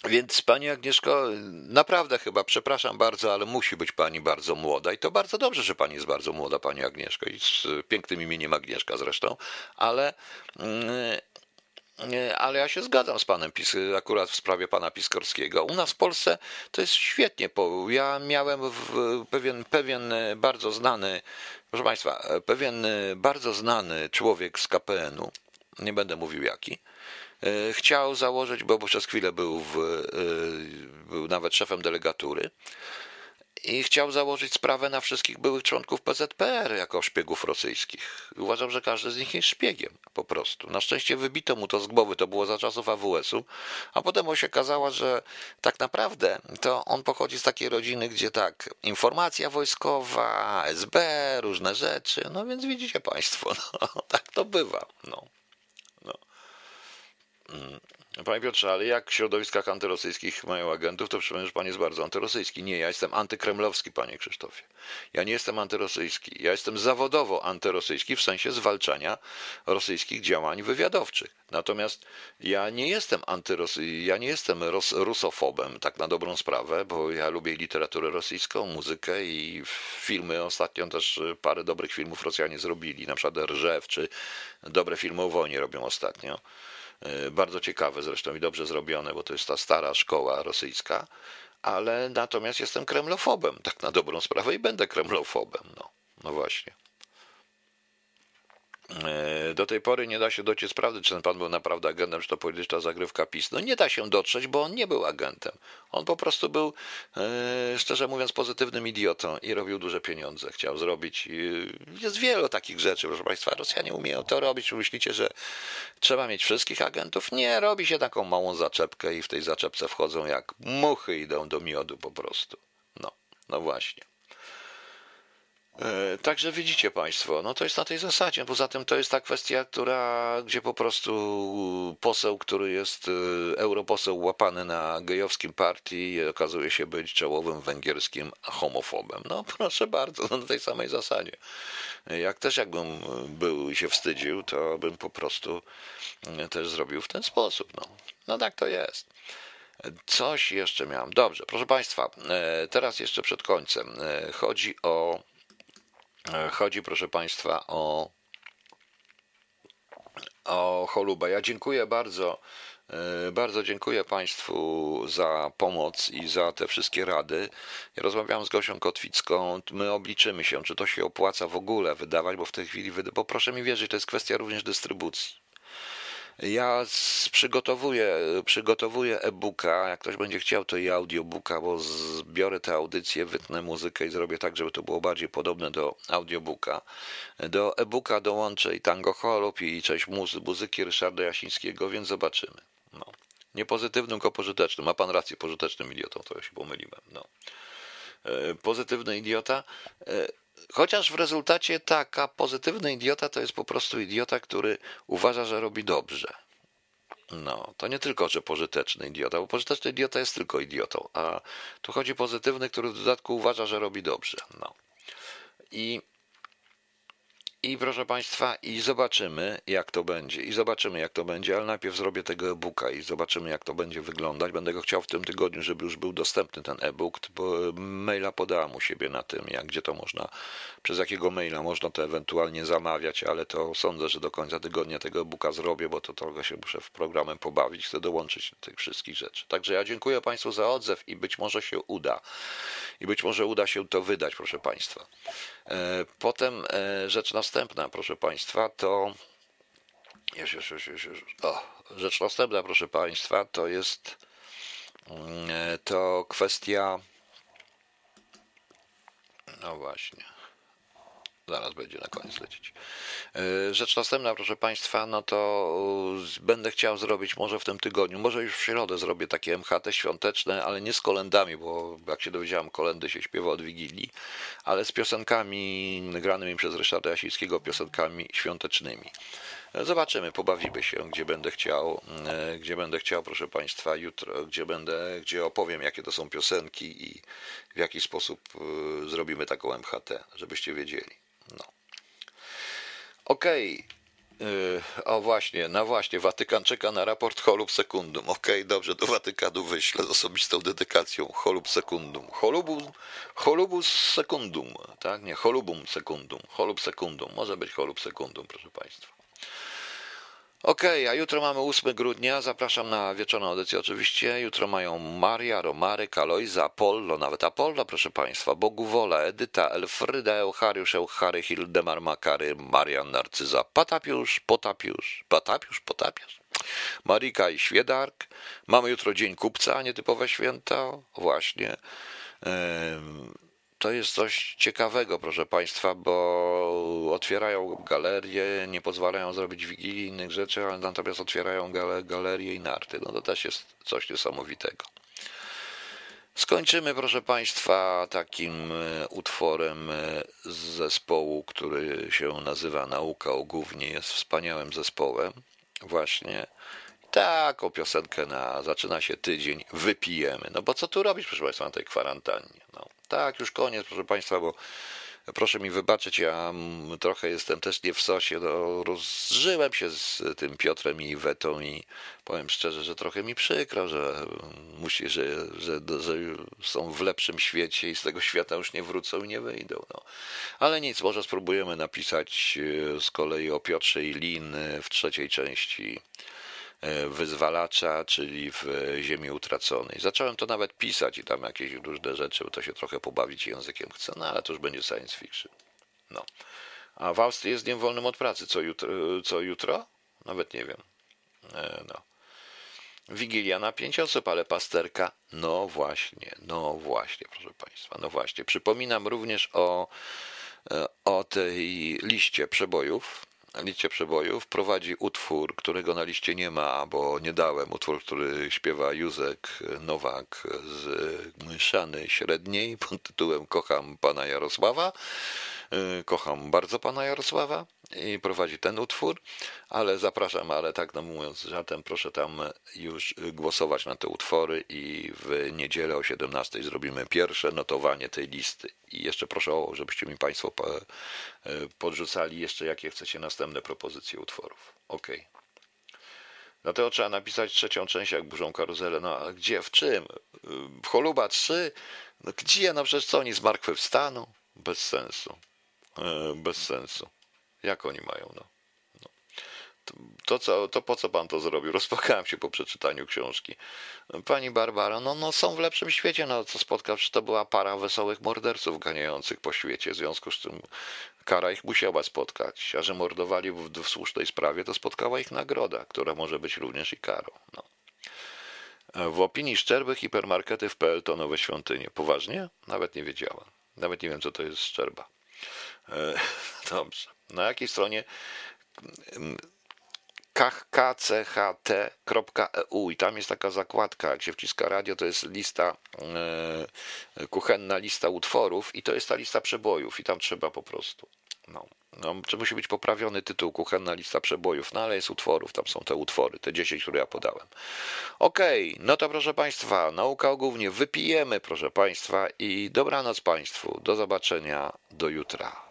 więc pani Agnieszko, naprawdę chyba, przepraszam bardzo, ale musi być pani bardzo młoda i to bardzo dobrze, że pani jest bardzo młoda, pani Agnieszko i z pięknym imieniem Agnieszka zresztą, ale yy, ale ja się zgadzam z panem Pis, akurat w sprawie pana Piskorskiego. U nas w Polsce to jest świetnie. Ja miałem pewien, pewien bardzo znany, proszę państwa, pewien bardzo znany człowiek z KPN-u, nie będę mówił jaki, chciał założyć, bo przez chwilę był, w, był nawet szefem delegatury, i chciał założyć sprawę na wszystkich byłych członków PZPR jako szpiegów rosyjskich. Uważam, że każdy z nich jest szpiegiem po prostu. Na szczęście wybito mu to z głowy, to było za czasów AWS-u, a potem się okazało, że tak naprawdę to on pochodzi z takiej rodziny, gdzie tak, informacja wojskowa, SB, różne rzeczy, no więc widzicie Państwo, no, tak to bywa. No. No. Panie Piotrze, ale jak środowiskach antyrosyjskich mają agentów, to przypomnę, że pan jest bardzo antyrosyjski. Nie, ja jestem antykremlowski, panie Krzysztofie. Ja nie jestem antyrosyjski. Ja jestem zawodowo antyrosyjski w sensie zwalczania rosyjskich działań wywiadowczych. Natomiast ja nie jestem ja nie jestem ros... rusofobem, tak na dobrą sprawę, bo ja lubię literaturę rosyjską, muzykę i filmy. Ostatnio też parę dobrych filmów Rosjanie zrobili, na przykład czy dobre filmy o wojnie robią ostatnio. E, bardzo ciekawe zresztą i dobrze zrobione, bo to jest ta stara szkoła rosyjska, ale natomiast jestem kremlofobem, tak na dobrą sprawę i będę kremlofobem. No, no właśnie. E, do tej pory nie da się dociec prawdy, czy ten pan był naprawdę agentem, czy to polityczna zagrywka PiS. No nie da się dotrzeć, bo on nie był agentem. On po prostu był, e, szczerze mówiąc, pozytywnym idiotą i robił duże pieniądze. Chciał zrobić. Jest wiele takich rzeczy, proszę Państwa. Rosjanie umieją to robić. Myślicie, że trzeba mieć wszystkich agentów? Nie, robi się taką małą zaczepkę i w tej zaczepce wchodzą jak muchy idą do miodu po prostu. No, no właśnie. E, także widzicie Państwo, no to jest na tej zasadzie. Poza tym to jest ta kwestia, która, gdzie po prostu poseł, który jest e, europoseł łapany na gejowskim partii, okazuje się być czołowym węgierskim homofobem. No proszę bardzo, no na tej samej zasadzie. Jak też jakbym był i się wstydził, to bym po prostu e, też zrobił w ten sposób. No, no tak to jest. Coś jeszcze miałem. Dobrze, proszę Państwa, teraz jeszcze przed końcem. Chodzi o chodzi, proszę Państwa, o, o cholubę. Ja dziękuję bardzo. E, bardzo dziękuję Państwu za pomoc i za te wszystkie rady. Ja rozmawiałem z Gosią Kotwicką. My obliczymy się, czy to się opłaca w ogóle wydawać, bo w tej chwili, bo proszę mi wierzyć, to jest kwestia również dystrybucji. Ja przygotowuję, przygotowuję e-booka. Jak ktoś będzie chciał, to i audiobooka, bo zbiorę te audycje, wytnę muzykę i zrobię tak, żeby to było bardziej podobne do audiobooka. Do e-booka dołączę i Tango Holub i część muzyki Ryszarda Jasińskiego, więc zobaczymy. No. Nie pozytywnym, tylko pożytecznym. Ma pan rację, pożytecznym idiotą, to ja się pomyliłem. No. E, pozytywny idiota. Chociaż w rezultacie taka pozytywny idiota to jest po prostu idiota, który uważa, że robi dobrze. No, to nie tylko, że pożyteczny idiota, bo pożyteczny idiota jest tylko idiotą, a tu chodzi pozytywny, który w dodatku uważa, że robi dobrze. No. I I proszę Państwa, i zobaczymy, jak to będzie. I zobaczymy, jak to będzie, ale najpierw zrobię tego e-booka i zobaczymy, jak to będzie wyglądać. Będę go chciał w tym tygodniu, żeby już był dostępny ten e-book, bo maila podałam u siebie na tym, jak gdzie to można, przez jakiego maila można to ewentualnie zamawiać, ale to sądzę, że do końca tygodnia tego e-booka zrobię, bo to trochę się muszę w programem pobawić, chcę dołączyć do tych wszystkich rzeczy. Także ja dziękuję Państwu za odzew i być może się uda. I być może uda się to wydać, proszę Państwa. E, potem e, rzecz następna, proszę Państwa, to. Już, już, już, już, już. O, rzecz następna, proszę Państwa, to jest mm, e, to kwestia. No właśnie. Zaraz będzie na koniec lecieć. Rzecz następna, proszę Państwa, no to będę chciał zrobić może w tym tygodniu, może już w środę zrobię takie MHT świąteczne, ale nie z kolendami, bo jak się dowiedziałem, kolendy się śpiewa od Wigilii, ale z piosenkami granymi przez Ryszarda Jasińskiego, piosenkami świątecznymi. Zobaczymy, pobawimy się, gdzie będę chciał, gdzie będę chciał, proszę Państwa, jutro, gdzie będę, gdzie opowiem, jakie to są piosenki i w jaki sposób zrobimy taką MHT, żebyście wiedzieli. No. Okej. Okay. O właśnie, no właśnie, Watykan czeka na raport Holub Secundum. Okej, okay, dobrze, do Watykanu wyślę z osobistą dedykacją Holub Secundum. Holubus, Holubus Secundum, tak? Nie, Holubum Secundum. Holub Secundum. Może być Holub Secundum, proszę Państwa. Okej, okay, a jutro mamy 8 grudnia. Zapraszam na wieczorną audycję oczywiście. Jutro mają Maria, Romary, Kalojza, Apollo, nawet Apollo, proszę Państwa, Boguwola, Edyta, Elfryda, Euchariusz, Euchary, Hildemar, Makary, Marian, Narcyza, Patapiusz, Potapiusz, Patapiusz, Potapiusz, Marika i Świedark. Mamy jutro Dzień Kupca, nietypowe święto, właśnie to jest coś ciekawego, proszę Państwa, bo otwierają galerie, nie pozwalają zrobić wigilii innych rzeczy, ale natomiast otwierają galerie i narty. No to też jest coś niesamowitego. Skończymy, proszę Państwa, takim e, utworem e, z zespołu, który się nazywa Nauka o. Jest wspaniałym zespołem, właśnie. Taką piosenkę na zaczyna się tydzień, wypijemy. No bo co tu robić, proszę Państwa, na tej kwarantannie? No. Tak, już koniec, proszę Państwa, bo proszę mi wybaczyć, ja trochę jestem też nie w sosie. No, rozżyłem się z tym Piotrem i Wetą i powiem szczerze, że trochę mi przykro, że musi, że, że, że są w lepszym świecie i z tego świata już nie wrócą i nie wyjdą. No. Ale nic, może spróbujemy napisać e, z kolei o Piotrze i Lin w trzeciej części wyzwalacza, czyli w Ziemi Utraconej. Zacząłem to nawet pisać i tam jakieś różne rzeczy, bo to się trochę pobawić językiem chcę, no ale to już będzie science fiction. No. A w Austrii jest dniem wolnym od pracy. Co jutro? Co jutro? Nawet nie wiem. E, no. Wigilia na pięć osób, ale pasterka, no właśnie, no właśnie, proszę Państwa, no właśnie. Przypominam również o, e, o tej liście przebojów, liście przebojów prowadzi utwór, którego na liście nie ma, bo nie dałem. Utwór, który śpiewa Józek Nowak z Myszany Średniej pod tytułem Kocham pana Jarosława. Y, kocham bardzo pana Jarosława i prowadzi ten utwór, ale zapraszam, ale tak no mówiąc żartem, proszę tam już głosować na te utwory i w niedzielę o 17 zrobimy pierwsze notowanie tej listy. I jeszcze proszę, żebyście mi Państwo y, podrzucali jeszcze, jakie chcecie następne propozycje utworów. Ok. Dlatego trzeba napisać trzecią część jak burzą karuzelę. No a gdzie, w czym? W Choluba 3? No gdzie? No przecież co oni z markwy wstaną? Bez sensu. E, bez sensu. Jak oni mają, no. no. To, to, co, to po co pan to zrobił? Rozpłakałem się po przeczytaniu książki. Pani Barbara, no, no są w lepszym świecie, no co spotkał, to była para wesołych morderców ganiających po świecie, w związku z czym kara ich musiała spotkać, a że mordowali w, w słusznej sprawie, to spotkała ich nagroda, która może być również i karą. No. W opinii Szczerby hipermarkety w PL to nowe świątynie. Poważnie? Nawet nie wiedziałem. Nawet nie wiem, co to jest Szczerba. E, dobrze. Na jakiej stronie? kcht.eu i tam jest taka zakładka, jak się wciska radio, to jest lista, e, kuchenna lista utworów i to jest ta lista przebojów i tam trzeba po prostu, no, no musi być poprawiony tytuł, kuchenna lista przebojów, no ale jest utworów, tam są te utwory, te 10, które ja podałem. Okej, okay, no to proszę Państwa, nauka głównie wypijemy, proszę Państwa i dobranoc Państwu, do zobaczenia, do jutra.